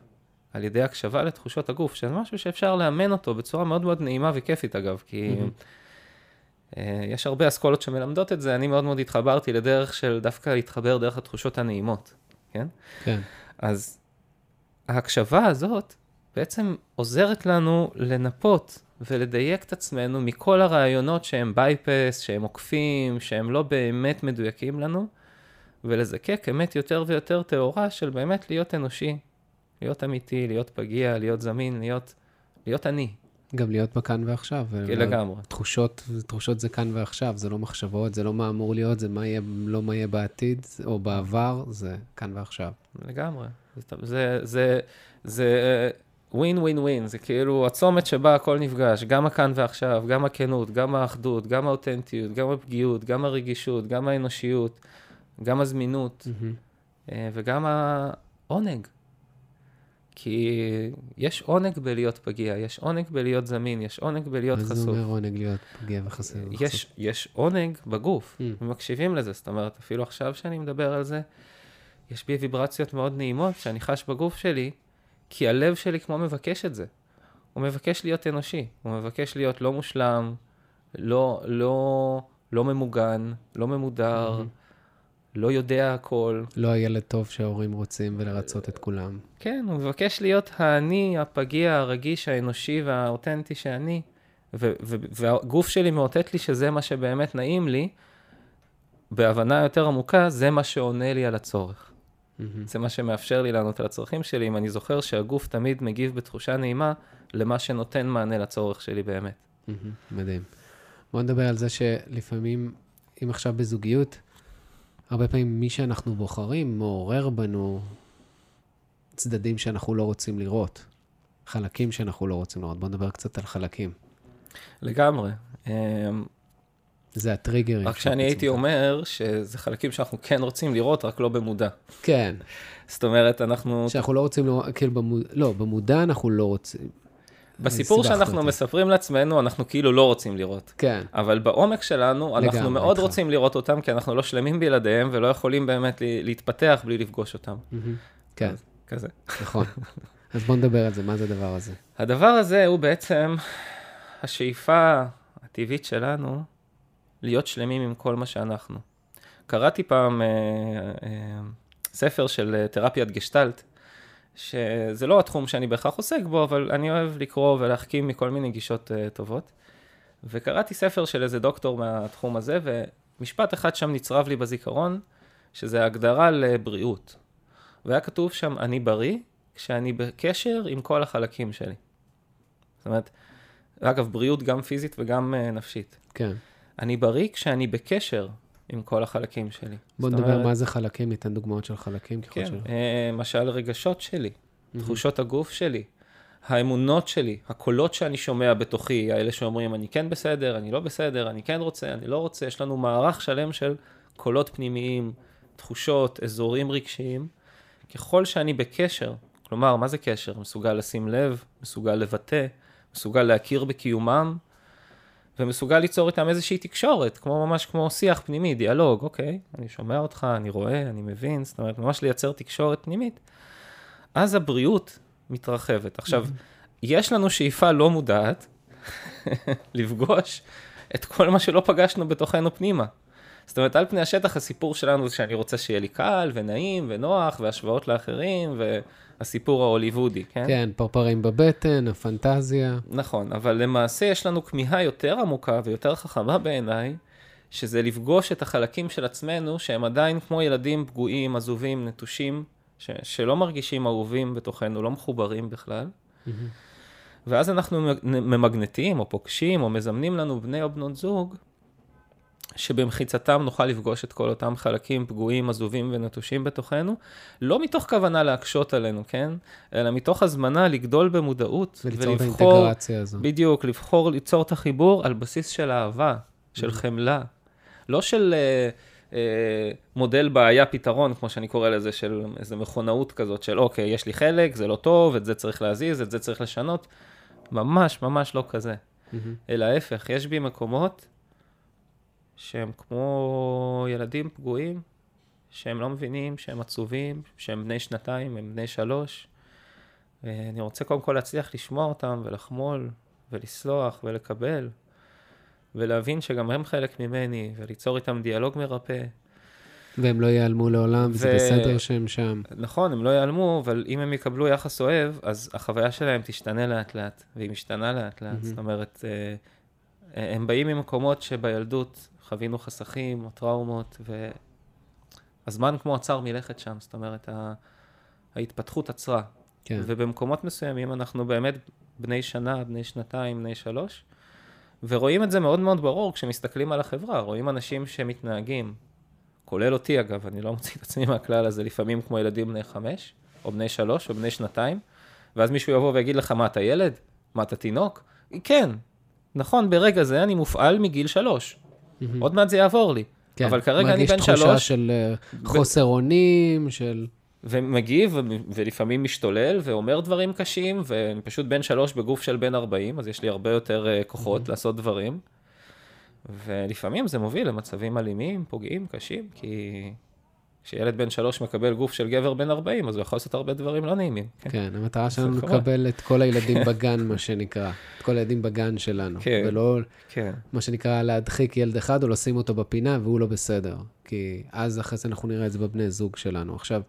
על ידי הקשבה לתחושות הגוף, שזה משהו שאפשר לאמן אותו בצורה מאוד מאוד נעימה וכיפית אגב, כי. אה, יש הרבה אסכולות שמלמדות את זה, אני מאוד מאוד התחברתי לדרך של דווקא להתחבר דרך התחושות הנעימות, כן? כן. אז ההקשבה הזאת בעצם עוזרת לנו לנפות ולדייק את עצמנו מכל הרעיונות שהם בייפס, שהם עוקפים, שהם לא באמת מדויקים לנו, ולזקק אמת יותר ויותר טהורה של באמת להיות אנושי, להיות אמיתי, להיות פגיע, להיות זמין, להיות, להיות אני, גם להיות בכאן ועכשיו. ו- לגמרי. תחושות, תחושות זה כאן ועכשיו, זה לא מחשבות, זה לא מה אמור להיות, זה מה יהיה, לא מה יהיה בעתיד או בעבר, זה כאן ועכשיו. לגמרי. זה, זה, זה, זה ווין ווין ווין, זה כאילו הצומת שבה הכל נפגש, גם הכאן ועכשיו, גם הכנות, גם האחדות, גם האותנטיות, גם הפגיעות, גם הרגישות, גם האנושיות, גם הזמינות. אה, וגם העונג. כי יש עונג בלהיות פגיע, יש עונג בלהיות זמין, יש עונג בלהיות מה זה חשוף. אומר עונג להיות פגיע וחסר? יש, יש עונג בגוף, Mm. ומקשיבים לזה, זאת אומרת, אפילו עכשיו שאני מדבר על זה, יש בי ויברציות מאוד נעימות שאני חש בגוף שלי, כי הלב שלי כמו מבקש את זה. הוא מבקש להיות אנושי, הוא מבקש להיות לא מושלם, לא, לא, לא ממוגן, לא ממודר, לא יודע הכל. לא הילד טוב שההורים רוצים ולרצות את כולם. כן, הוא מבקש להיות האני, הפגיע, הרגיש, האנושי והאותנטי שאני, ו- ו- והגוף שלי מאותת לי שזה מה שבאמת נעים לי, בהבנה יותר עמוקה, זה מה שעונה לי על הצורך. מהמם. זה מה שמאפשר לי לענות על הצרכים שלי, אם אני זוכר שהגוף תמיד מגיב בתחושה נעימה למה שנותן מענה לצורך שלי באמת. מהמם. מדהים. בוא נדבר על זה שלפעמים, אם עכשיו בזוגיות, הרבה פעמים מי שאנחנו בוחרים מעורר בנו צדדים שאנחנו לא רוצים לראות. חלקים שאנחנו לא רוצים לראות. בוא נדבר קצת על חלקים. לגמרי. זה הטריגרים. רק שאני הייתי. אומר שזה חלקים שאנחנו כן רוצים לראות, רק לא במודע. כן, זאת אומרת, אנחנו שאנחנו לא רוצים לראות, כאילו, במוד... לא, במודע אנחנו לא רוצים. בסיפור שאנחנו אותי. מספרים לעצמנו, אנחנו כאילו לא רוצים לראות. כן, אבל בעומק שלנו, אנחנו לגמרי, מאוד איתך. רוצים לראות אותם, כי אנחנו לא שלמים בלעדיהם, ולא יכולים באמת להתפתח בלי לפגוש אותם. כן, כזה. נכון. אז בוא נדבר על זה, מה זה הדבר הזה? הדבר הזה הוא בעצם השאיפה הטבעית שלנו להיות שלמים עם כל מה שאנחנו. קראתי פעם אה, אה, ספר של אה, תרפיית גשטלט, שזה לא התחום שאני בהכרח עוסק בו, אבל אני אוהב לקרוא ולהחכים מכל מיני גישות אה, טובות. וקראתי ספר של איזה דוקטור מהתחום הזה, ומשפט אחד שם נצרב לי בזיכרון, שזה הגדרה לבריאות. והיה כתוב שם, אני בריא כשאני בקשר עם כל החלקים שלי. זאת אומרת, אגב, בריאות גם פיזית וגם uh, נפשית. כן. אני בריא כשאני בקשר עם כל החלקים שלי. בוא נדבר אומרת, מה זה חלקים, ניתן דוגמאות של חלקים ככל כן, שלא. אה, למשל רגשות שלי, מהמם. תחושות הגוף שלי, האמונות שלי, הקולות שאני שומע בתוכי, האלה שאומרים, אני כן בסדר, אני לא בסדר, אני כן רוצה, אני לא רוצה, יש לנו מערך שלם של קולות פנימיים, תחושות, אזורים רגשיים. ככל שאני בקשר, כלומר, מה זה קשר? מסוגל לשים לב, מסוגל לבטא, מסוגל להכיר בקיומם, ומסוגל ליצור איתם איזושהי תקשורת, כמו ממש כמו שיח פנימי, דיאלוג, אוקיי, אני שומע אותך, אני רואה, אני מבין, זאת אומרת, ממש לייצר תקשורת פנימית. אז הבריאות מתרחבת. עכשיו, יש לנו שאיפה לא מודעת לפגוש את כל מה שלא פגשנו בתוכנו פנימה. זאת אומרת, על פני השטח הסיפור שלנו זה שאני רוצה שיהיה לי קל ונעים ונוח והשוואות לאחרים והסיפור ההוליוודי, כן? כן, פרפרים בבטן, הפנטזיה. נכון, אבל למעשה יש לנו כמיהה יותר עמוקה ויותר חכמה בעיניי, שזה לפגוש את החלקים של עצמנו שהם עדיין כמו ילדים פגועים, עזובים, נטושים, ש- שלא מרגישים אהובים בתוכנו, לא מחוברים בכלל. ואז אנחנו ממגנטים או פוגשים או מזמנים לנו בני או בנות זוג, שבמחיצתם נוכל לפגוש את כל אותם חלקים פגועים, עזובים ונטושים בתוכנו, לא מתוך כוונה להקשות עלינו, כן? אלא מתוך הזמנה לגדול במודעות וליצור את ולבחור, האינטגרציה הזו. בדיוק, לבחור ליצור את החיבור על בסיס של אהבה, של חמלה, לא של אה, מודל בעיה פתרון, כמו שאני קורא לזה, של איזו מכונאות כזאת, של אוקיי, יש לי חלק, זה לא טוב, את זה צריך להזיז, את זה צריך לשנות. ממש, ממש לא כזה. מהמם. אלא ההפך, יש בי מקומות שהם כמו ילדים פגועים, שהם לא מבינים, שהם עצובים, שהם בני שנתיים, הם בני שלוש. ואני רוצה קודם כל להצליח לשמוע אותם ולחמול ולסלוח ולקבל, ולהבין שגם הם חלק ממני, וליצור איתם דיאלוג מרפא. והם לא ייעלמו לעולם, ו- בסדר שהם שם. נכון, הם לא ייעלמו, אבל אם הם יקבלו יחס אוהב, אז החוויה שלהם תשתנה לאט-לאט, והיא משתנה לאט-לאט. מהמם. זאת אומרת, אה, הם באים ממקומות שבילדות חווינו חסכים או טראומות, והזמן כמו עצר מלכת שם, זאת אומרת, ה- ההתפתחות עצרה. כן. ובמקומות מסוימים אנחנו באמת בני שנה, בני שנתיים, בני שלוש, ורואים את זה מאוד מאוד ברור כשמסתכלים על החברה, רואים אנשים שמתנהגים, כולל אותי אגב, אני לא מוציא את עצמי מהכלל הזה, לפעמים כמו ילדים בני חמש, או בני שלוש, או בני שנתיים, ואז מישהו יבוא ויגיד לך, מה, אתה ילד? מה, אתה תינוק? כן, נכון, ברגע זה אני מופעל מגיל שלוש. מהמם. עוד מעט זה יעבור לי. כן. אבל כרגע אני בן מרגיש תחושה שלוש, של אה, חוסר אונים, של... ומגיב, ולפעמים משתולל, ואומר דברים קשים, ואני פשוט בן שלוש בגוף של בן 40, אז יש לי הרבה יותר אה, כוחות לעשות דברים. ולפעמים זה מוביל למצבים אלימים, פוגעים, קשים, כי כשילד בן שלוש מקבל גוף של גבר בן 40, אז הוא יכול לעשות הרבה דברים לא נעימים. כן. כן, המטרה שלנו. לקבל את כל הילדים בגן, מה שנקרא. את כל הילדים בגן שלנו. כן. ולא, כן. מה שנקרא, להדחיק ילד אחד או לשים אותו בפינה והוא לא בסדר. כי אז אחרי זה אנחנו נראה את זה בבני זוג שלנו. עכשיו,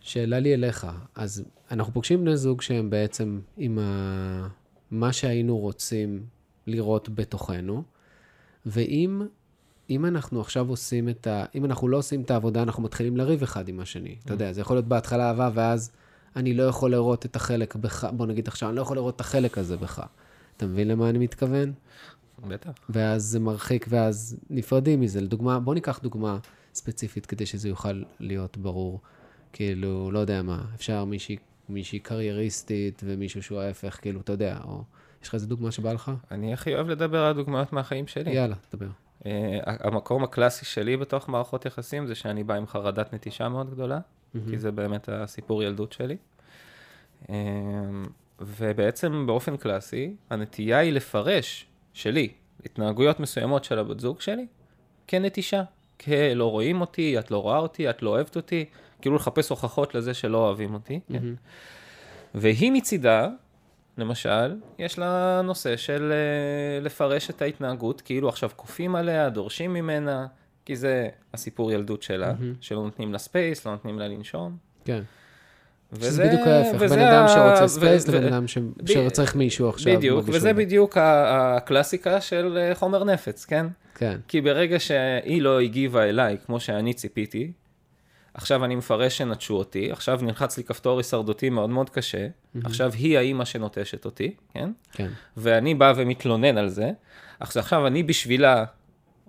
שאלה לי אליך, אז אנחנו פוגשים בני זוג שהם בעצם עם ה... מה שהיינו רוצים לראות בתוכנו, ואם אם אנחנו עכשיו עושים את ה... אם אנחנו לא עושים את העבודה, אנחנו מתחילים לריב אחד עם השני. אתה יודע, זה יכול להיות בהתחלה אהבה, ואז אני לא יכול לראות את החלק בך, בוא נגיד עכשיו, אני לא יכול לראות את החלק הזה בך. אתה מבין למה אני מתכוון? בטח. ואז זה מרחיק, ואז נפרדים מזה. לדוגמה, בוא ניקח דוגמה ספציפית כדי שזה יוכל להיות ברור. כאילו, לא יודע מה, אפשר מישהי, מישהי קרייריסטית ומישהו שהוא ההפך, כאילו, אתה יודע, או... יש לך איזה דוגמה שבא לך? אני הכי אוהב לדבר על דוגמאות מהחיים שלי. יאללה, תדבר. Uh, המקום הקלאסי שלי בתוך מערכות יחסים זה שאני בא עם חרדת נטישה מאוד גדולה, כי זה באמת הסיפור ילדות שלי. Uh, ובעצם באופן קלאסי, הנטייה היא לפרש, שלי, התנהגויות מסוימות של הבת זוג שלי, כנטישה. כלא רואים אותי, את לא רואה אותי, את לא אוהבת אותי, כאילו לחפש הוכחות לזה שלא אוהבים אותי. כן? מהמם. והיא מצידה, למשל, יש לה נושא של אה, לפרש את ההתנהגות, כאילו עכשיו כופים עליה, דורשים ממנה, כי זה הסיפור ילדות שלה, מהמם. שלא נותנים לה space, לא נותנים לה לנשום. כן. וזה שזה בדיוק ההפך, וזה בן אדם שרוצה space ו- לבן אדם ש- ב- שצריך מישהו עכשיו. בדיוק, וזה בדיוק הקלאסיקה של אה, חומר נפץ, כן? כן, כי ברגע שהיא לא הגיבה אליי כמו שאני ציפיתי, עכשיו אני מפרש שנטשו אותי, עכשיו נלחץ לי כפתור הישרדותי מאוד מאוד קשה, עכשיו היא האימא שנוטשת אותי, כן? כן. ואני בא ומתלונן על זה, עכשיו, עכשיו אני בשבילה,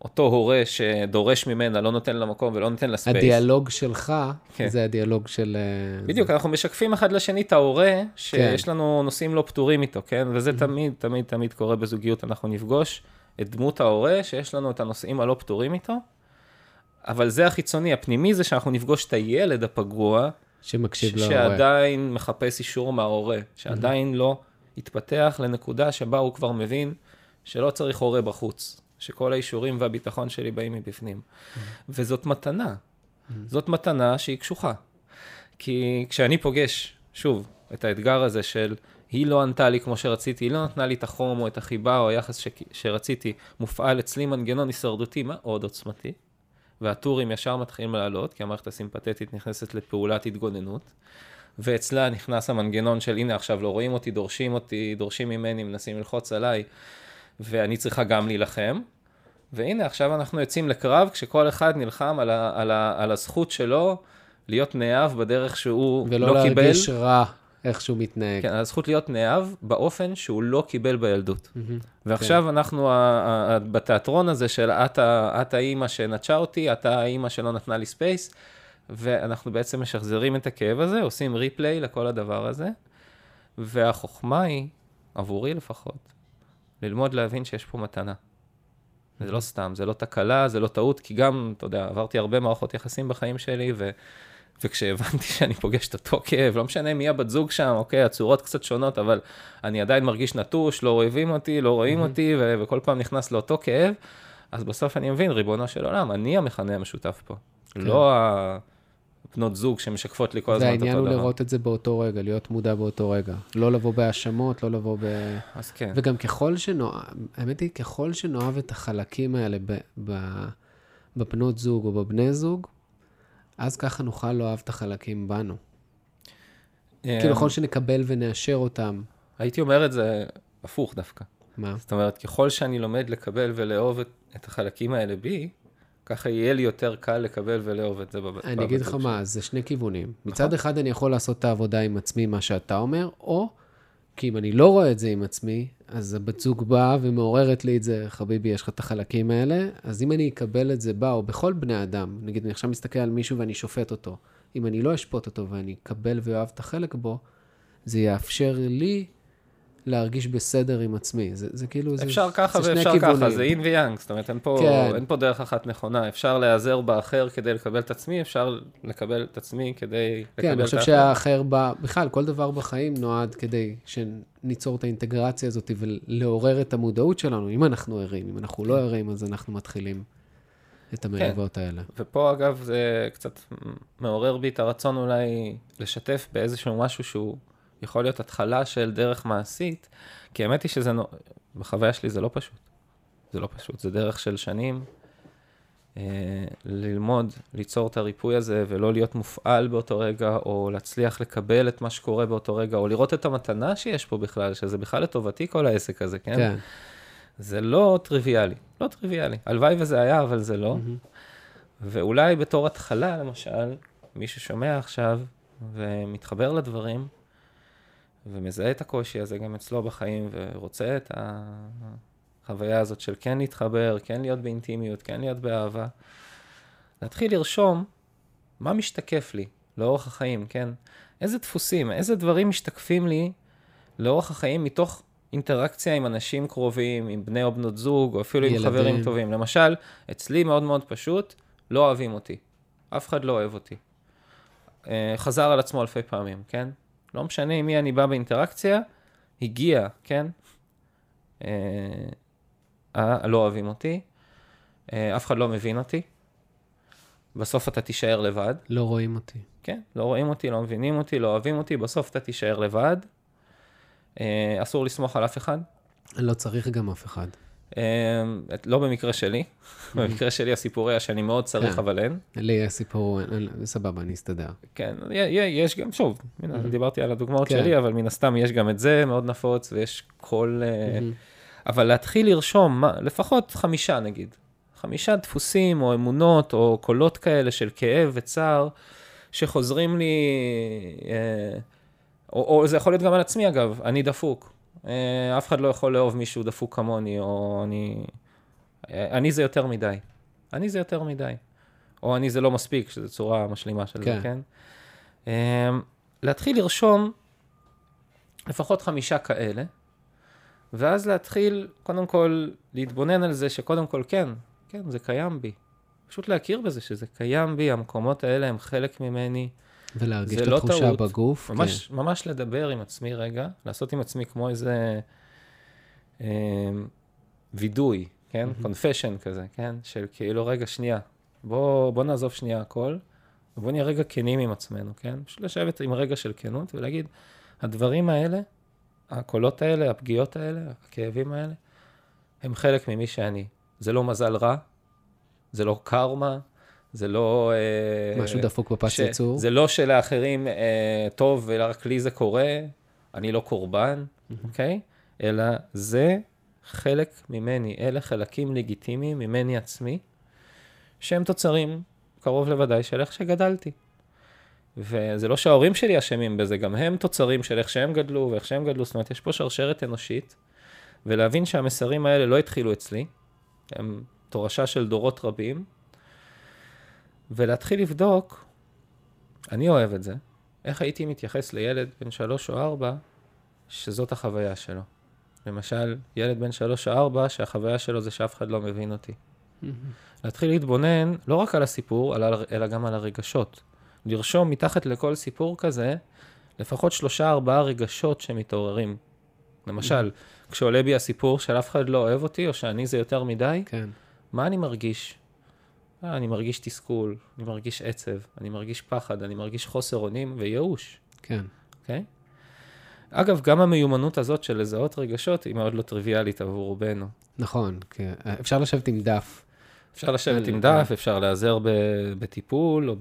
אותו הורה שדורש ממנה, לא נותן לה מקום ולא נותן לה space. הדיאלוג שלך, כן. זה הדיאלוג של... אה, בדיוק, אנחנו משקפים אחד לשני את ההורה, שיש לנו נושאים לא פתורים איתו, כן? וזה תמיד, תמיד, תמיד קורה בזוגיות, אנחנו נפגוש את דמות ההורה, שיש לנו את הנושאים הלא פתורים איתו, אבל זה החיצוני, הפנימי זה שאנחנו נפגוש את הילד הפגוע, שמקשיב להורה. שעדיין מחפש אישור מההורה, שעדיין לא התפתח לנקודה שבה הוא כבר מבין שלא צריך הורה בחוץ, שכל האישורים והביטחון שלי באים מבפנים. וזאת מתנה. זאת מתנה שהיא קשוחה. כי כשאני פוגש, שוב, את האתגר הזה של היא לא ענתה לי כמו שרציתי, היא לא נתנה לי את החום או את החיבה או היחס ש... שרציתי, מופעל אצלי מנגנון הישרדותי מאוד עוצמתי, והטורים ישר מתחילים לעלות, כי המערכת הסימפתטית נכנסת לפעולת התגוננות, ואצלה נכנס המנגנון של הנה עכשיו לא רואים אותי, דורשים אותי, דורשים ממני, מנסים ללחוץ עליי, ואני צריכה גם להילחם. והנה עכשיו אנחנו יוצאים לקרב כשכל אחד נלחם על, ה, על, ה, על הזכות שלו להיות נאהב בדרך שהוא ולא לא קיבל. להרגיש רע איך שהוא מתנהג. כן, הזכות להיות נאהב באופן שהוא לא קיבל בילדות. מהמם. ועכשיו כן. אנחנו בתיאטרון הזה של את, את האימא שנטשה אותי, אתה האימא שלא נתנה לי space, ואנחנו בעצם משחזרים את הכאב הזה, עושים replay לכל הדבר הזה, והחוכמה היא, עבורי לפחות, ללמוד להבין שיש פה מתנה. זה לא סתם, זה לא תקלה, זה לא טעות, כי גם, אתה יודע, עברתי הרבה מערכות יחסים בחיים שלי, ו... וכשהבנתי שאני פוגש את אותו כאב, לא משנה מי הבת זוג שם, אוקיי, הצורות קצת שונות, אבל אני עדיין מרגיש נטוש, לא אוהבים אותי, לא רואים Mhm. אותי, ו- וכל פעם נכנס לאותו כאב, אז בסוף אני מבין, ריבונו של עולם, אני המכנה המשותף פה. כן. לא הבנות זוג שמשקפות לי כל הזמן את אותו דבר. והעניין הוא לראות את זה באותו רגע, להיות מודע באותו רגע. לא לבוא בהאשמות, לא לבוא ב... אז כן. וגם ככל שנאהב, האמת היא, ככל שנאהב את החלקים האלה ב, ב, בבנות זוג או בבני זוג, אז ככה נוכל לאהב את החלקים בנו. אה, כאילו, ככל שנקבל ונאשר אותם, הייתי אומר את זה הפוך דווקא. מה? זאת אומרת, ככל שאני לומד לקבל ולאהוב את, את החלקים האלה בי, ככה יהיה לי יותר קל לקבל ולאהוב את זה בב- אני אגיד לך מה. זה שני כיוונים. נכון. מצד אחד אני יכול לעשות את העבודה עם עצמי, מה שאתה אומר, או כי אם אני לא רואה את זה עם עצמי, אז הבת זוג באה ומעוררת לי את זה, חביבי, יש לך את החלקים האלה, אז אם אני אקבל את זה בה, או בכל בני אדם, נגיד, אני עכשיו מסתכל על מישהו ואני שופט אותו, אם אני לא אשפוט אותו ואני אקבל ואוהב את החלק בו, זה יאפשר לי להרגיש בסדר עם עצמי. זה, זה כאילו, זה, אפשר ככה זה ואפשר ככה, כיוונים. זה אין ויאנג, זאת אומרת, אין פה, כן. אין פה דרך אחת נכונה. אפשר להיעזר באחר כדי לקבל את עצמי, אפשר לקבל את עצמי כדי לקבל את כן, אני חושב האחר. שהאחר בא, בכלל, כל דבר בחיים נועד כדי שניצור את האינטגרציה הזאת ולעורר את המודעות שלנו, אם אנחנו ערים. אם אנחנו לא ערים, אז אנחנו מתחילים את המריבות האלה. ופה, אגב, זה קצת מעורר בי את הרצון אולי לשתף באיזשהו משהו שהוא יכול להיות התחלה של דרך מעשית, כי האמת היא שזה, בחוויה שלי זה לא פשוט. זה לא פשוט, זה דרך של שנים. אה, ללמוד, ליצור את הריפוי הזה ולא להיות מופעל באותו רגע, או להצליח לקבל את מה שקורה באותו רגע, או לראות את המתנה שיש פה בכלל, שזה בכלל לטובתי כל העסק הזה, כן? כן. זה לא טריוויאלי, לא טריוויאלי. הלוואי וזה היה, אבל זה לא. מהמם. ואולי בתור התחלה, למשל, מי ששומע עכשיו ומתחבר לדברים, ומזהה את הקושי הזה גם אצלו בחיים, ורוצה את החוויה הזאת של כן להתחבר, כן להיות באינטימיות, כן להיות באהבה, להתחיל לרשום מה משתקף לי לאורך החיים, כן? איזה דפוסים, איזה דברים משתקפים לי לאורך החיים מתוך אינטראקציה עם אנשים קרובים, עם בני או בנות זוג, או אפילו עם ילדים. חברים טובים. למשל, אצלי מאוד מאוד פשוט, לא אוהבים אותי. אף אחד לא אוהב אותי. אה, חזר על עצמו אלפי פעמים, כן? לא משנה עם מי אני בא באינטראקציה, הגיע, כן? אה, אה, לא אוהבים אותי, אה, אף אחד לא מבין אותי. בסוף אתה תישאר לבד. לא רואים אותי. כן, לא רואים אותי, לא מבינים אותי, לא אוהבים אותי, בסוף אתה תישאר לבד. אה, אסור לסמוך על אף אחד. לא צריך גם אף אחד. אה, את- לא במקרה שלי, במקרה שלי הסיפור היה שאני מאוד צריך, כן. אבל אין. לי יש סיפור, אין- אין- סבבה, אני אסתדר. כן, יש גם, שוב. דיברתי על הדוגמאות כן. שלי, אבל מן הסתם יש גם את זה מאוד נפוץ, ויש כל... אה. אבל להתחיל לרשום, לפחות חמישה נגיד, חמישה דפוסים או אמונות או קולות כאלה של כאב וצער, שחוזרים לי, אה, או, או זה יכול להיות גם על עצמי אגב, אני דפוק. אה, אף אחד לא יכול לאהוב מישהו דפוק כמוני, או אני... אני זה יותר מדי. אני זה יותר מדי. או אני זה לא מספיק, שזו צורה משלימה של כן. זה, כן? אה, להתחיל לרשום לפחות חמישה כאלה, ואז להתחיל, קודם כל, להתבונן על זה שקודם כל, כן, כן, זה קיים בי. פשוט להכיר בזה שזה קיים בי, המקומות האלה הם חלק ממני. ולהרגיש את לא התחושה טעות. בגוף. ממש, כן. ממש לדבר עם עצמי רגע, לעשות עם עצמי כמו איזה אה, וידוי, כן? קונפשן כזה, כן? של כאילו, רגע, שנייה, בוא, בוא נעזוב שנייה הכל, ובוא נהיה רגע כנים עם עצמנו, כן? פשוט לשבת עם רגע של כנות ולהגיד, הדברים האלה, הקולות האלה, הפגיעות האלה, הכאבים האלה, הם חלק ממי שאני. זה לא מזל רע, זה לא קרמה, זה לא... אה, משהו דפוק בפס ייצור. זה לא שלאחרים אה, טוב ורק לי זה קורה, אני לא קורבן, אוקיי? אלא זה חלק ממני, אלה חלקים לגיטימיים ממני עצמי, שהם תוצרים קרוב לוודאי של איך שגדלתי. וזה לא שההורים שלי אשמים בזה, גם הם תוצרים של איך שהם גדלו ואיך שהם גדלו, זאת אומרת, יש פה שרשרת אנושית, ולהבין שהמסרים האלה לא התחילו אצלי, הם תורשה של דורות רבים, ולהתחיל לבדוק, אני אוהב את זה, איך הייתי מתייחס לילד בן שלוש או ארבע, שזאת החוויה שלו. למשל, ילד בן שלוש או ארבע, שהחוויה שלו זה שאף אחד לא מבין אותי. להתחיל להתבונן לא רק על הסיפור, אלא, גם על הרגשות. לרשום מתחת לכל סיפור כזה, לפחות שלושה, ארבעה רגשות שמתעוררים. למשל, כשעולה בי הסיפור של אף אחד לא אוהב אותי, או שאני זה יותר מדי, כן. מה אני מרגיש? אה, אני מרגיש תסכול, אני מרגיש עצב, אני מרגיש פחד, אני מרגיש חוסר אונים וייאוש, כן. אוקיי? אגב, גם המיומנות הזאת של לזהות רגשות היא מאוד לא טריוויאלית עבור רובנו. נכון, כן. אפשר לשבת עם דף. אפשר לשבת עם דף, אפשר להיעזר בטיפול, או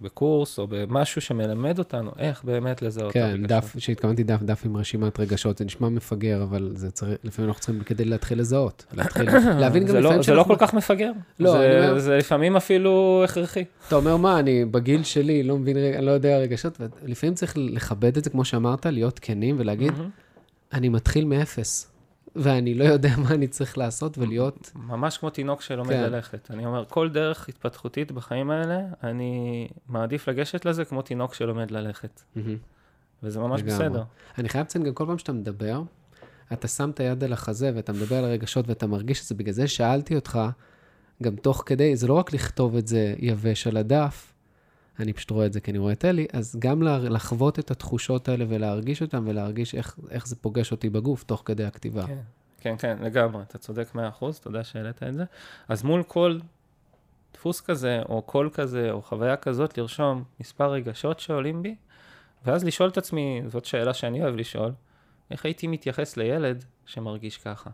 בקורס, או במשהו שמלמד אותנו איך באמת לזהות כן, רגשות. דף, כשהתכוונתי דף, דף עם רשימת רגשות, זה נשמע מפגר, אבל זה צריך, לפעמים אנחנו צריכים כדי להתחיל לזהות. להתחיל, להבין גם לא, לפעמים זה לא כל כך מפגר. לא, זה, אני אומר- זה לפעמים אפילו הכרחי. אתה אומר, מה, אני בגיל שלי לא מבין, אני לא יודע רגשות, ולפעמים צריך לכבד את זה, כמו שאמרת, להיות כנים ולהגיד. אני מתחיל מאפס, ואני לא יודע מה אני צריך לעשות ולהיות, ממש כמו תינוק שלומד כן. ללכת. אני אומר, כל דרך התפתחותית בחיים האלה, אני מעדיף לגשת לזה כמו תינוק שלומד ללכת. מהמם. וזה ממש לגמרי. בסדר. אני חייב לציין, גם כל פעם שאתה מדבר, אתה שם את היד על החזה ואתה מדבר על הרגשות ואתה מרגיש את זה. בגלל זה שאלתי אותך, גם תוך כדי, זה לא רק לכתוב את זה יבש על הדף, אני פשוט רואה את זה כי אני רואה את אלי, אז גם לחוות את התחושות האלה ולהרגיש אותן ולהרגיש איך, איך זה פוגש אותי בגוף תוך כדי הכתיבה. כן, כן, כן, לגמרי, אתה צודק 100%, תודה שהעלית את זה. אז מול כל דפוס כזה, או קול כזה, או חוויה כזאת, לרשום מספר רגשות שעולים בי, ואז לשאול את עצמי, זאת שאלה שאני אוהב לשאול, איך הייתי מתייחס לילד שמרגיש ככה?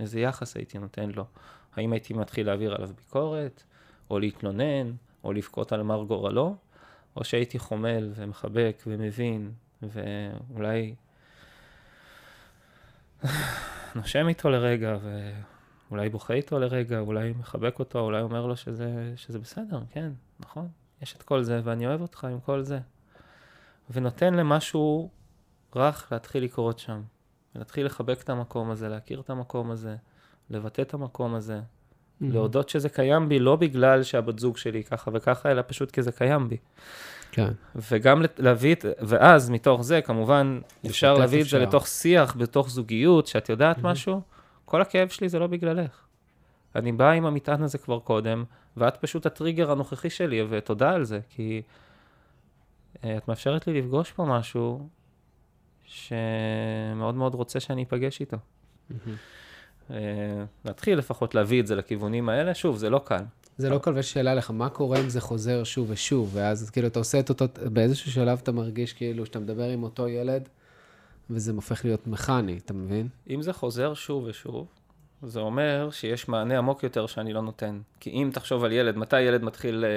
איזה יחס הייתי נותן לו? האם הייתי מתחיל להעביר עליו ביקורת, או להתלונן, או לבכות על מר גורלו, או שהייתי חומל ומחבק ומבין, ואולי נושם איתו לרגע, ואולי בוכה איתו לרגע, אולי מחבק אותו, אולי אומר לו שזה, שזה בסדר, כן, נכון, יש את כל זה, ואני אוהב אותך עם כל זה. ונותן למשהו רך להתחיל לקרות שם, ולהתחיל לחבק את המקום הזה, להכיר את המקום הזה, לבטא את המקום הזה, מהמם. להודות שזה קיים בי, לא בגלל שהבת זוג שלי ככה וככה, אלא פשוט כי זה קיים בי. כן, וגם להביא את, ואז מתוך זה, כמובן, אפשר להביא את זה. לתוך שיח, בתוך זוגיות, שאת יודעת מהמם. משהו, כל הכאב שלי זה לא בגללך. אני בא עם המטען הזה כבר קודם, ואת פשוט הטריגר הנוכחי שלי, ותודה על זה, כי אה, את מאפשרת לי לפגוש פה משהו שמאוד מאוד רוצה שאני אפגש איתו. מהמם. אה, להתחיל לפחות להביא את זה לכיוונים האלה, שוב, זה לא קל. זה לא קל, ויש שאלה לך, מה קורה אם זה חוזר שוב ושוב, ואז כאילו אתה עושה את אותו, באיזשהו שלב אתה מרגיש כאילו שאתה מדבר עם אותו ילד, וזה הופך להיות מכני, אתה מבין? אם זה חוזר שוב ושוב, זה אומר שיש מענה עמוק יותר שאני לא נותן. כי אם תחשוב על ילד, מתי ילד מתחיל אה,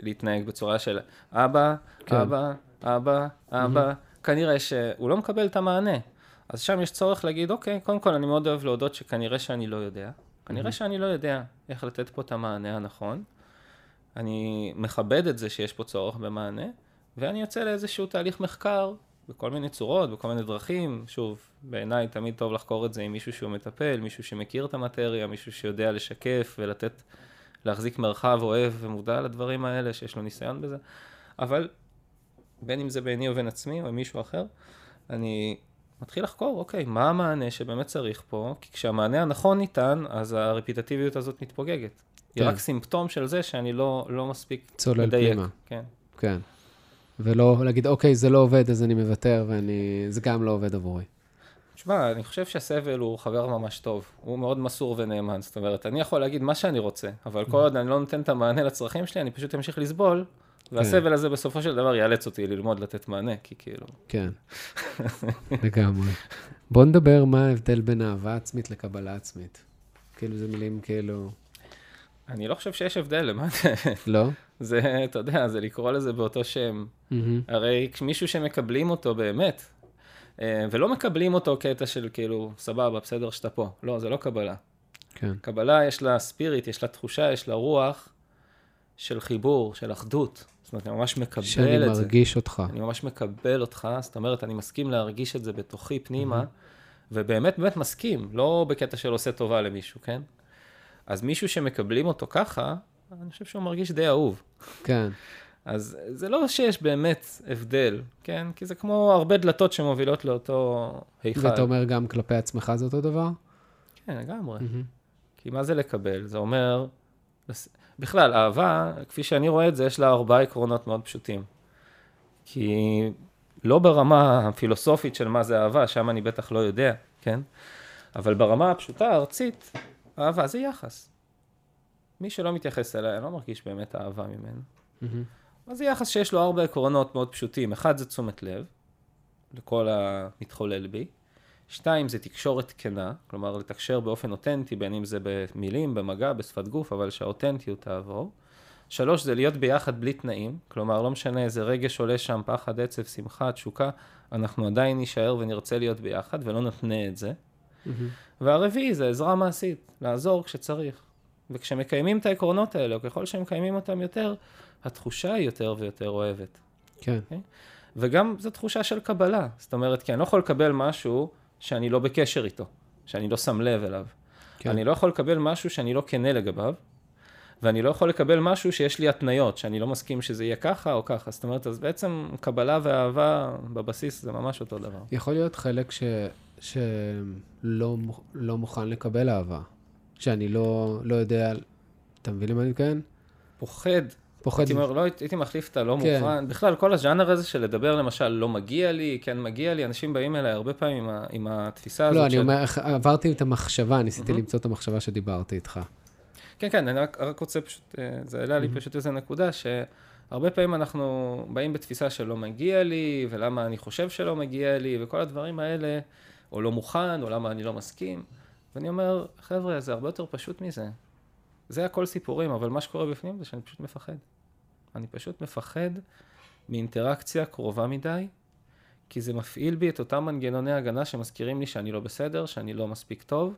להתנהג בצורה של אבא, כן. אבא, אבא, אבא, כנראה שהוא לא מקבל את המענה. אז שם יש צורך להגיד, אוקיי, קודם כל אני מאוד אוהב להודות שכנראה שאני לא יודע. כנראה שאני לא יודע איך לתת פה את המענה הנכון. אני מכבד את זה שיש פה צורך במענה, ואני יוצא לאיזשהו תהליך מחקר בכל מיני צורות, בכל מיני דרכים. שוב, בעיניי תמיד טוב לחקור את זה עם מישהו שהוא מטפל, מישהו שמכיר את המטריה, מישהו שיודע לשקף ולתת, להחזיק מרחב אוהב ומודע לדברים האלה, שיש לו ניסיון בזה. אבל בין אם זה ביני ובין עצמי או עם מישהו אחר, אני מתחיל לחקור, אוקיי, מה המענה שבאמת צריך פה, כי כשהמענה הנכון ניתן, אז הרפיטטיביות הזאת מתפוגגת. היא כן. רק סימפטום של זה שאני לא, לא מספיק צולל מדייק. פנימה. כן. כן. ולא להגיד, אוקיי, זה לא עובד, אז אני מוותר, ואני... זה גם לא עובד עבורי. תשמע, אני חושב שהסבל הוא חבר ממש טוב. הוא מאוד מסור ונאמן. זאת אומרת, אני יכול להגיד מה שאני רוצה, אבל כל עוד אני לא נותן את המענה לצרכים שלי, אני פשוט אמשיך לסבול, והסבל הזה בסופו של דבר יאלץ אותי ללמוד לתת מענה, כי כאילו... כן, לגמרי. בוא נדבר מה ההבדל בין אהבה עצמית לקבלה עצמית. כאילו, זה מילים כאילו... אני לא חושב שיש הבדל, למה זה? לא? זה, אתה יודע, זה לקרוא לזה באותו שם. הרי מישהו שמקבלים אותו באמת, אה, ולא מקבלים אותו קטע של כאילו, סבבה, בסדר שאתה פה. לא, זה לא קבלה. כן. קבלה יש לה ספיריט, יש לה תחושה, יש לה רוח של חיבור, של אחדות. זאת אומרת, אני ממש מקבל שאני את זה. מרגיש אותך. אני ממש מקבל אותך, זאת אומרת, אני מסכים להרגיש את זה בתוכי פנימה, ובאמת באמת מסכים, לא בקטע של עושה טובה למישהו, כן? אז מישהו שמקבלים אותו ככה, אני חושב שהוא מרגיש די אהוב. כן. אז זה לא שיש באמת הבדל, כן? כי זה כמו הרבה דלתות שמובילות לאותו היכל. ואתה אומר גם כלפי עצמך זה אותו דבר? כן, לגמרי. מהמם. כי מה זה לקבל? זה אומר... בכלל, אהבה, כפי שאני רואה את זה, יש לה ארבעה עקרונות מאוד פשוטים. כי לא ברמה הפילוסופית של מה זה אהבה, שם אני בטח לא יודע, כן? אבל ברמה הפשוטה, הארצית, אהבה זה יחס. מי שלא מתייחס אליי, אני לא מרגיש באמת אהבה ממנו. מהמם. אז זה יחס שיש לו ארבע עקרונות מאוד פשוטים. אחד זה תשומת לב, לכל המתחולל בי. שתיים זה תקשורת כנה, כלומר לתקשר באופן אותנטי, בין אם זה במילים, במגע, בשפת גוף, אבל שהאותנטיות תעבור. שלוש זה להיות ביחד בלי תנאים, כלומר לא משנה איזה רגש עולה שם, פחד, עצב, שמחה, תשוקה, אנחנו עדיין נישאר ונרצה להיות ביחד ולא נתנה את זה. מהמם. והרביעי זה עזרה מעשית, לעזור כשצריך. וכשמקיימים את העקרונות האלה, או ככל שמקיימים אותם יותר, התחושה היא יותר ויותר אוהבת. כן. וגם זו תחושה של קבלה. זאת אומרת, כי אני לא יכול לקבל משהו שאני לא בקשר איתו, שאני לא שם לב אליו. כן. אני לא יכול לקבל משהו שאני לא כנה לגביו, ואני לא יכול לקבל משהו שיש לי התניות, שאני לא מסכים שזה יהיה ככה או ככה. זאת אומרת, אז בעצם קבלה ואהבה בבסיס זה ממש אותו דבר. יכול להיות חלק ש... שלא לא מוכן לקבל אהבה. שאני לא, לא יודע, אתה מבין למה אני מתכוון? פוחד פוחד. הייתי אומר, לא, הייתי מחליף את הלא כן. מוכן. בכלל, כל הז'אנר הזה של לדבר למשל, לא מגיע לי, כן מגיע לי, אנשים באים אליי הרבה פעמים עם, ה, עם התפיסה הזאת לא, אני של... אומר, עברתי את המחשבה, ניסיתי מהמם. למצוא את המחשבה שדיברתי איתך. כן, כן, אני רק, רק רוצה פשוט, אה, זה העלה לי מהמם. פשוט איזו נקודה, שהרבה פעמים אנחנו באים בתפיסה שלא מגיע לי, ולמה אני חושב שלא מגיע לי, וכל הדברים האלה, או לא מוכן, או למה אני לא מסכים. ואני אומר, חבר'ה, זה הרבה יותר פשוט מזה. זה הכל סיפורים, אבל מה שקורה בפנים זה שאני פשוט מפחד. אני פשוט מפחד מאינטראקציה קרובה מדי, כי זה מפעיל בי את אותם מנגנוני הגנה שמזכירים לי שאני לא בסדר, שאני לא מספיק טוב,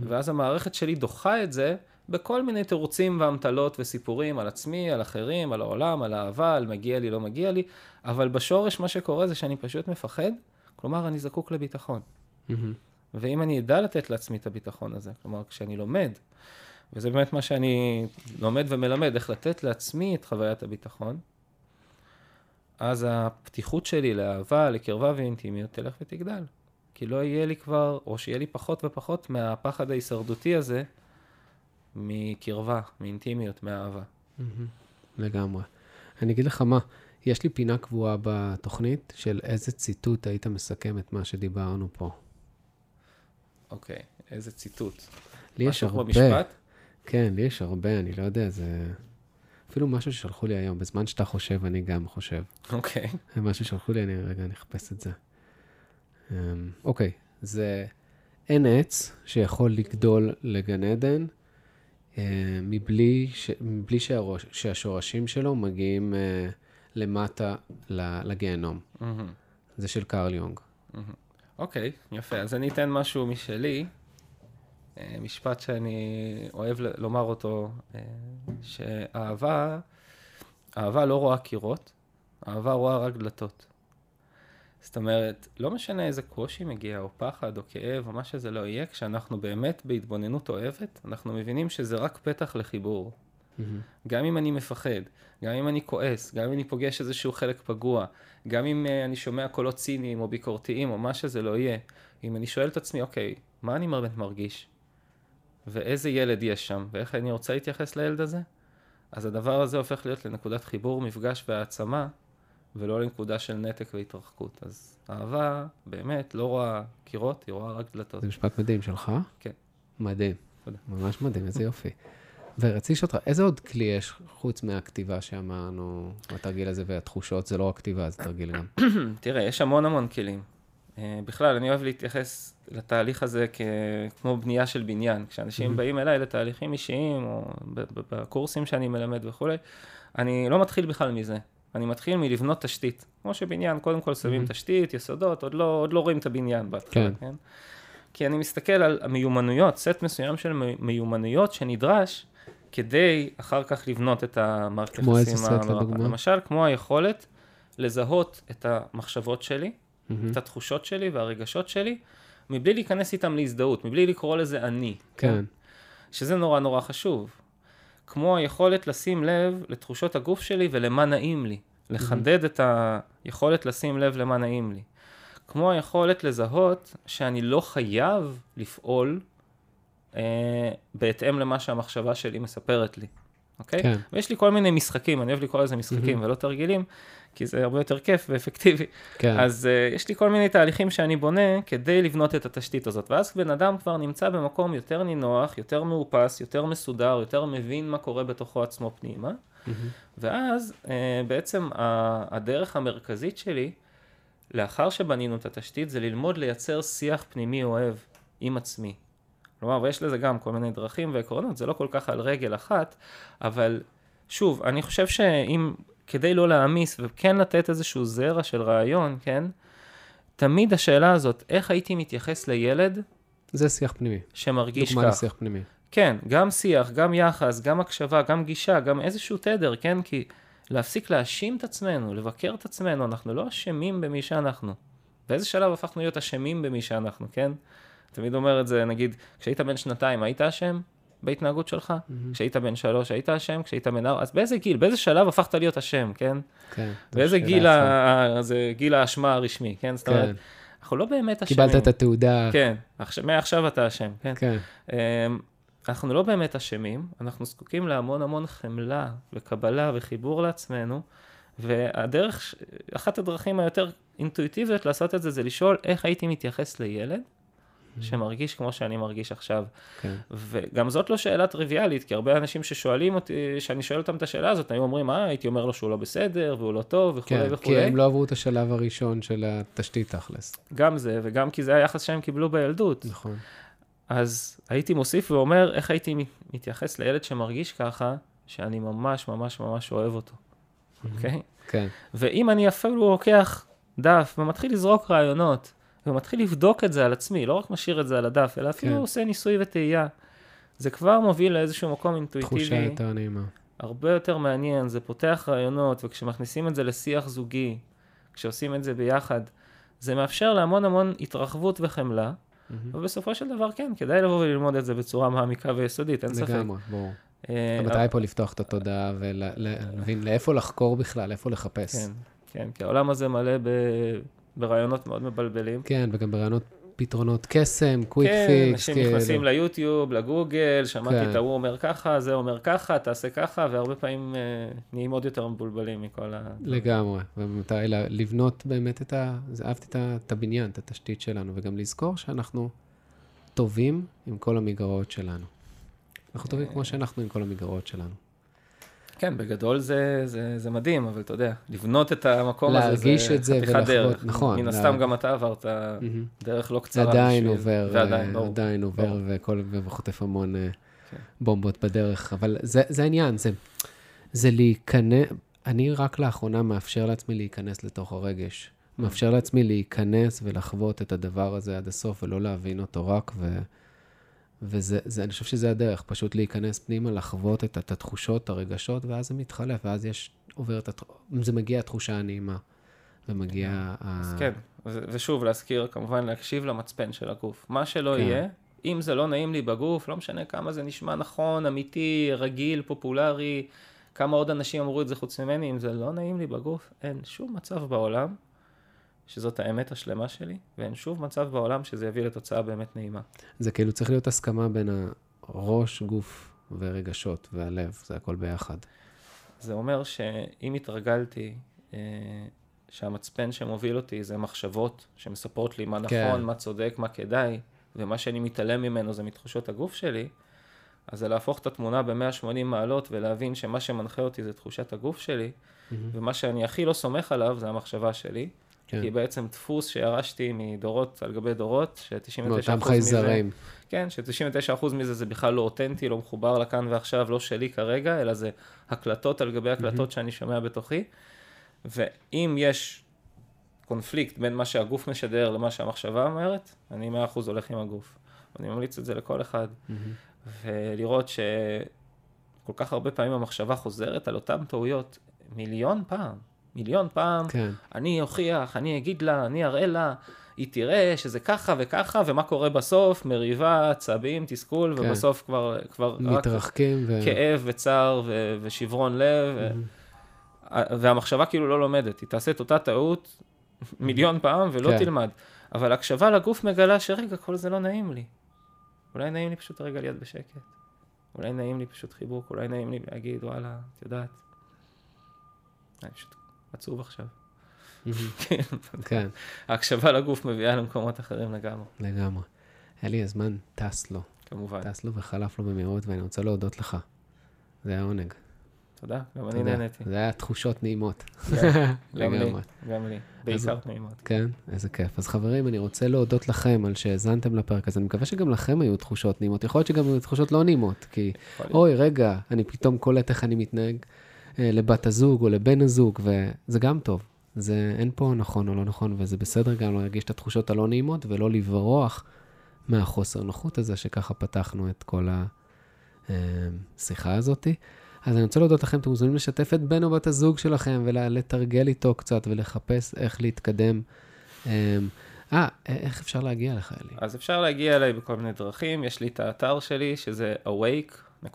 ואז המערכת שלי דוחה את זה בכל מיני תירוצים ואמתלות וסיפורים על עצמי, על אחרים, על העולם, על אהבה, על מגיע לי, לא מגיע לי, אבל בשורש מה שקורה זה שאני פשוט מפחד, כלומר אני זקוק לביטחון. מהמם. ואם אני אדע לתת לעצמי את הביטחון הזה, כלומר כשאני לומד, וזה באמת מה שאני לומד ומלמד, איך לתת לעצמי את חוויית הביטחון, אז הפתיחות שלי לאהבה, לקרבה ואינטימיות תלך ותגדל. כי לא יהיה לי כבר, או שיהיה לי פחות ופחות מהפחד ההישרדותי הזה, מקרבה, מאינטימיות, מאהבה. לגמרי. אני אגיד לך מה, יש לי פינה קבועה בתוכנית של איזה ציטוט היית מסכם את מה שדיברנו פה. אוקיי, איזה ציטוט. לי יש משהו כמו הרבה. משפט? כן, לי יש הרבה, אני לא יודע, זה... אפילו משהו ששלחו לי היום, בזמן שאתה חושב, אני גם חושב. אוקיי. משהו ששלחו לי, אני רגע נחפש את זה. אמ, אוקיי, זה אין עץ שיכול לגדול לגן עדן אה, מבלי, ש... מבלי שהראש... שהשורשים שלו מגיעים אה, למטה לגיהנום. מהמם. זה של קרל יונג. אוקיי, יפה. אז אני אתן משהו משלי, משפט שאני אוהב לומר אותו, אה, שאהבה, אהבה לא רואה קירות, אהבה רואה רק דלתות. זאת אומרת, לא משנה איזה קושי מגיע, או פחד, או כאב, או מה שזה לא יהיה, כשאנחנו באמת בהתבוננות אוהבת, אנחנו מבינים שזה רק פתח לחיבור. מהמם. גם אם אני מפחד, גם אם אני כועס, גם אם אני פוגש איזשהו חלק פגוע, גם אם uh, אני שומע קולות ציניים או ביקורתיים או מה שזה לא יהיה, אם אני שואל את עצמי, אוקיי, מה אני באמת מרגיש? ואיזה ילד יש שם, ואיך אני רוצה להתייחס לילד הזה? אז הדבר הזה הופך להיות לנקודת חיבור, מפגש והעצמה, ולא לנקודה של נתק והתרחקות. אז אהבה, באמת, לא רואה קירות, היא רואה רק דלתות. זה משפט מדהים שלך? כן. מדהים. תודה. ממש מדהים, איזה יופי. ורציתי לשאול אותך, איזה עוד כלי יש חוץ מהכתיבה שאמרנו, התרגיל הזה והתחושות? זה לא רק כתיבה, זה תרגיל גם. תראה, יש המון המון כלים. Uh, בכלל, אני אוהב להתייחס לתהליך הזה. כמו בנייה של בניין. כשאנשים Mhm. באים אליי לתהליכים אישיים, או בקורסים שאני מלמד וכולי, אני לא מתחיל בכלל מזה. אני מתחיל מלבנות תשתית. כמו שבניין, קודם כל שמים Mhm. תשתית, יסודות, עוד לא, עוד לא רואים את הבניין בהתחלה, כן. כן? כי אני מסתכל על המיומנויות, סט מסוים של מי- מיומנויות שנדרש כדי אחר כך לבנות את המערכת כמו איזה יחסים המרפאה. לדוגמה? למשל, כמו היכולת לזהות את המחשבות שלי, מהמם. את התחושות שלי והרגשות שלי, מבלי להיכנס איתם להזדהות, מבלי לקרוא לזה אני. כן. שזה נורא נורא חשוב. כמו היכולת לשים לב לתחושות הגוף שלי ולמה נעים לי. לחדד את היכולת לשים לב למה נעים לי. כמו היכולת לזהות שאני לא חייב לפעול אה, בהתאם למה שהמחשבה שלי מספרת לי, אוקיי? כן. ויש לי כל מיני משחקים, אני אוהב לקרוא לזה משחקים ולא תרגילים, כי זה הרבה יותר כיף ואפקטיבי. כן. אז uh, יש לי כל מיני תהליכים שאני בונה כדי לבנות את התשתית הזאת. ואז בן אדם כבר נמצא במקום יותר נינוח, יותר מאופס, יותר מסודר, יותר מבין מה קורה בתוכו עצמו פנימה. מהמם. ואז uh, בעצם ה- הדרך המרכזית שלי, לאחר שבנינו את התשתית, זה ללמוד לייצר שיח פנימי אוהב עם עצמי. כלומר, ויש לזה גם כל מיני דרכים ועקרונות, זה לא כל כך על רגל אחת, אבל שוב, אני חושב שאם, כדי לא להעמיס וכן לתת איזשהו זרע של רעיון, כן? תמיד השאלה הזאת, איך הייתי מתייחס לילד זה שיח פנימי. שמרגיש דוגמה כך? לשיח פנימי. כן, גם שיח, גם יחס, גם הקשבה, גם גישה, גם איזשהו תדר, כן? כי להפסיק להאשים את עצמנו, לבקר את עצמנו, אנחנו לא אשמים במי שאנחנו. באיזה שלב הפכנו להיות אשמים במי שאנחנו, כן? תמיד אומר את זה, נגיד, כשהיית בן שנתיים, היית אשם בהתנהגות שלך? כשהיית בן שלוש, היית אשם? כשהיית בן ארבע? אז באיזה גיל, באיזה שלב הפכת להיות אשם, כן? כן. באיזה גיל. ה... זה גיל האשמה הרשמי, כן? זאת אומרת, כן. אנחנו לא באמת אשמים. קיבלת את התעודה. כן, עכשיו, מעכשיו אתה אשם, כן? כן. אמ, אנחנו לא באמת אשמים, אנחנו זקוקים להמון המון חמלה וקבלה וחיבור לעצמנו, והדרך, אחת הדרכים היותר אינטואיטיביות לעשות את זה, זה לשאול איך הייתי מתייחס לילד שמרגיש כמו שאני מרגיש עכשיו. כן. וגם זאת לא שאלה טריוויאלית, כי הרבה אנשים ששואלים אותי, שאני שואל אותם את השאלה הזאת, היו אומרים, אה, הייתי אומר לו שהוא לא בסדר, והוא לא טוב, וכולי כן, וכולי. כי הם לא עברו את השלב הראשון של התשתית תכלס. גם זה, וגם כי זה היחס שהם קיבלו בילדות. נכון. אז הייתי מוסיף ואומר, איך הייתי מת- מתייחס לילד שמרגיש ככה, שאני ממש ממש ממש אוהב אותו, אוקיי? כן. ואם אני אפילו לוקח דף ומתחיל לזרוק רעיונות, ומתחיל לבדוק את זה על עצמי, לא רק משאיר את זה על הדף, אלא אפילו כן. עושה ניסוי וטעייה, זה כבר מוביל לאיזשהו מקום תחושה אינטואיטיבי, יותר נעימה. הרבה יותר מעניין, זה פותח רעיונות, וכשמכניסים את זה לשיח זוגי, כשעושים את זה ביחד, זה מאפשר להמון המון התרחבות וחמלה, מהמם. ובסופו של דבר, כן, כדאי לבוא וללמוד את זה בצורה מעמיקה ויסודית, אין ספק. לגמרי, ברור. אה, המטרה היא פה לפתוח את התודעה ולהבין לאיפה לחקור בכלל, איפה לחפש. כן, כן, כי העולם הזה מלא. ברעיונות מאוד מבלבלים. כן, וגם ברעיונות פתרונות קסם, קוויק כן, פיקס, אנשים נכנסים ליוטיוב, לגוגל, שמעתי כן. את ההוא אומר ככה, זה אומר ככה, תעשה ככה, והרבה פעמים אה, נהיים עוד יותר מבולבלים מכל ה... לגמרי, לה- לבנות באמת את ה... אהבתי את ה- את הבניין, את התשתית שלנו, וגם לזכור שאנחנו טובים עם כל המגרעות שלנו. אנחנו טובים כמו שאנחנו עם כל המגרעות שלנו. כן, בגדול זה, זה, זה מדהים, אבל אתה יודע, לבנות את המקום הזה, להרגיש את זה חתיכת ולחוות, דרך. נכון, מן לה- הסתם גם אתה עברת מהמם. דרך לא זה קצרה. עדיין בשביל- עובר, ועדיין, אה, ברור. עדיין עובר, ברור. וכל, וחוטף המון אה, כן. בומבות בדרך, אבל זה, זה העניין, זה, זה להיכנס, אני רק לאחרונה מאפשר לעצמי להיכנס לתוך הרגש. מאפשר לעצמי להיכנס ולחוות את הדבר הזה עד הסוף, ולא להבין אותו רק, ו... וזה, זה, אני חושב שזה הדרך, פשוט להיכנס פנימה, לחוות את, את התחושות, את הרגשות, ואז זה מתחלף, ואז יש, עובר את, הת- זה מגיע התחושה הנעימה, ומגיע ה... אז כן, ושוב, להזכיר, כמובן, להקשיב למצפן של הגוף. מה שלא כן. יהיה, אם זה לא נעים לי בגוף, לא משנה כמה זה נשמע נכון, אמיתי, רגיל, פופולרי, כמה עוד אנשים אמרו את זה חוץ ממני, אם זה לא נעים לי בגוף, אין שום מצב בעולם שזאת האמת השלמה שלי, ואין שום מצב בעולם שזה יביא לתוצאה באמת נעימה. זה כאילו צריך להיות הסכמה בין הראש, גוף ורגשות והלב, זה הכל ביחד. זה אומר שאם התרגלתי אה, שהמצפן שמוביל אותי זה מחשבות שמספרות לי מה נכון, כן. מה צודק, מה כדאי, ומה שאני מתעלם ממנו זה מתחושות הגוף שלי, אז זה להפוך את התמונה ב-180 מעלות ולהבין שמה שמנחה אותי זה תחושת הגוף שלי, ומה שאני הכי לא סומך עליו זה המחשבה שלי, כן. כי בעצם דפוס שירשתי מדורות על גבי דורות, ש-99% מאותם מזה... חייזרים. כן, ש-99% מזה זה בכלל לא אותנטי, לא מחובר לכאן ועכשיו, לא שלי כרגע, אלא זה הקלטות על גבי הקלטות שאני שומע בתוכי. ואם יש קונפליקט בין מה שהגוף משדר למה שהמחשבה אומרת, אני 100% הולך עם הגוף. אני ממליץ את זה לכל אחד. ולראות שכל כך הרבה פעמים המחשבה חוזרת על אותן טעויות מיליון פעם. מיליון פעם, כן. אני אוכיח, אני אגיד לה, אני אראה לה, היא תראה שזה ככה וככה, ומה קורה בסוף, מריבה, עצבים, תסכול, כן. ובסוף כבר, כבר מתרחקים ו... כאב וצער ו- ושברון לב, ו- והמחשבה כאילו לא לומדת, היא תעשה את אותה טעות מיליון פעם ולא כן. תלמד. אבל הקשבה לגוף מגלה שרגע, כל זה לא נעים לי. אולי נעים לי פשוט רגע להיות בשקט. אולי נעים לי פשוט חיבוק, אולי נעים לי להגיד, וואלה, את יודעת, אני פשוט עצוב עכשיו. כן, כן, ההקשבה לגוף מביאה למקומות אחרים לגמרי, לגמרי. אלי, הזמן טס לו, כמובן. טס לו וחלף לו במהירות, ואני רוצה להודות לך. זה היה עונג. תודה, גם אני נהניתי. זה היה תחושות נעימות. גם לי. גם לי. בעיקר נעימות. כן, איזה כיף. אז חברים, אני רוצה להודות לכם על שהאזנתם לפרק הזה. אני מקווה שגם לכם היו תחושות נעימות. יכול להיות שגם היו תחושות לא נעימות, כי. אוי, רגע, אני פתאום קולט איך אני מתנהג לבת הזוג או לבן הזוג, וזה גם טוב. זה, אין פה נכון או לא נכון, וזה בסדר גם להרגיש את התחושות הלא נעימות ולא לברוח מהחוסר נוחות הזה, שככה פתחנו את כל השיחה הזאת. אז אני רוצה להודות לכם, אתם מוזמנים לשתף את בן או בת הזוג שלכם ולתרגל איתו קצת ולחפש איך להתקדם. אה, אה, איך אפשר להגיע לך, אלי? אז אפשר להגיע אליי בכל מיני דרכים, יש לי את האתר שלי, שזה awake.co.il,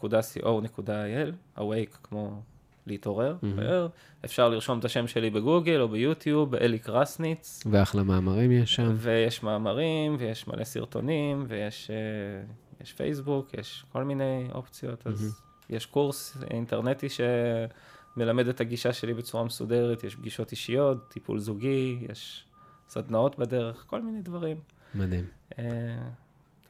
awake כמו להתעורר, בער. אפשר לרשום את השם שלי בגוגל או ביוטיוב, אלי קרסניץ, ואחלה מאמרים יש שם. ויש מאמרים, ויש מלא סרטונים, ויש אה, יש פייסבוק, יש כל מיני אופציות, אז יש קורס אינטרנטי שמלמד את הגישה שלי בצורה מסודרת, יש פגישות אישיות, טיפול זוגי, יש סדנאות בדרך, כל מיני דברים. מדהים.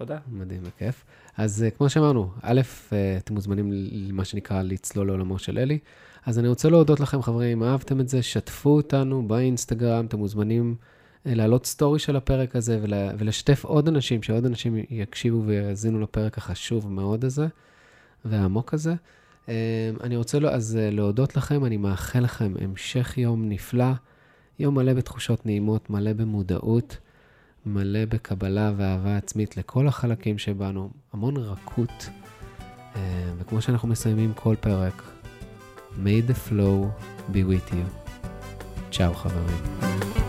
אה, תודה. מדהים וכיף. אז uh, כמו שאמרנו, א', uh, אתם מוזמנים למה שנקרא לצלול לעולמו של אלי. אז אני רוצה להודות לכם, חברים, אם אהבתם את זה, שתפו אותנו באינסטגרם, אתם מוזמנים uh, להעלות סטורי של הפרק הזה ולה, ולשתף עוד אנשים, שעוד אנשים יקשיבו ויאזינו לפרק החשוב מאוד הזה והעמוק הזה. אני רוצה לא, אז להודות לכם, אני מאחל לכם המשך יום נפלא, יום מלא בתחושות נעימות, מלא במודעות. מלא בקבלה ואהבה עצמית לכל החלקים שבנו, המון רכות. אה, וכמו שאנחנו מסיימים כל פרק, May the flow be with you. צ'או חברים.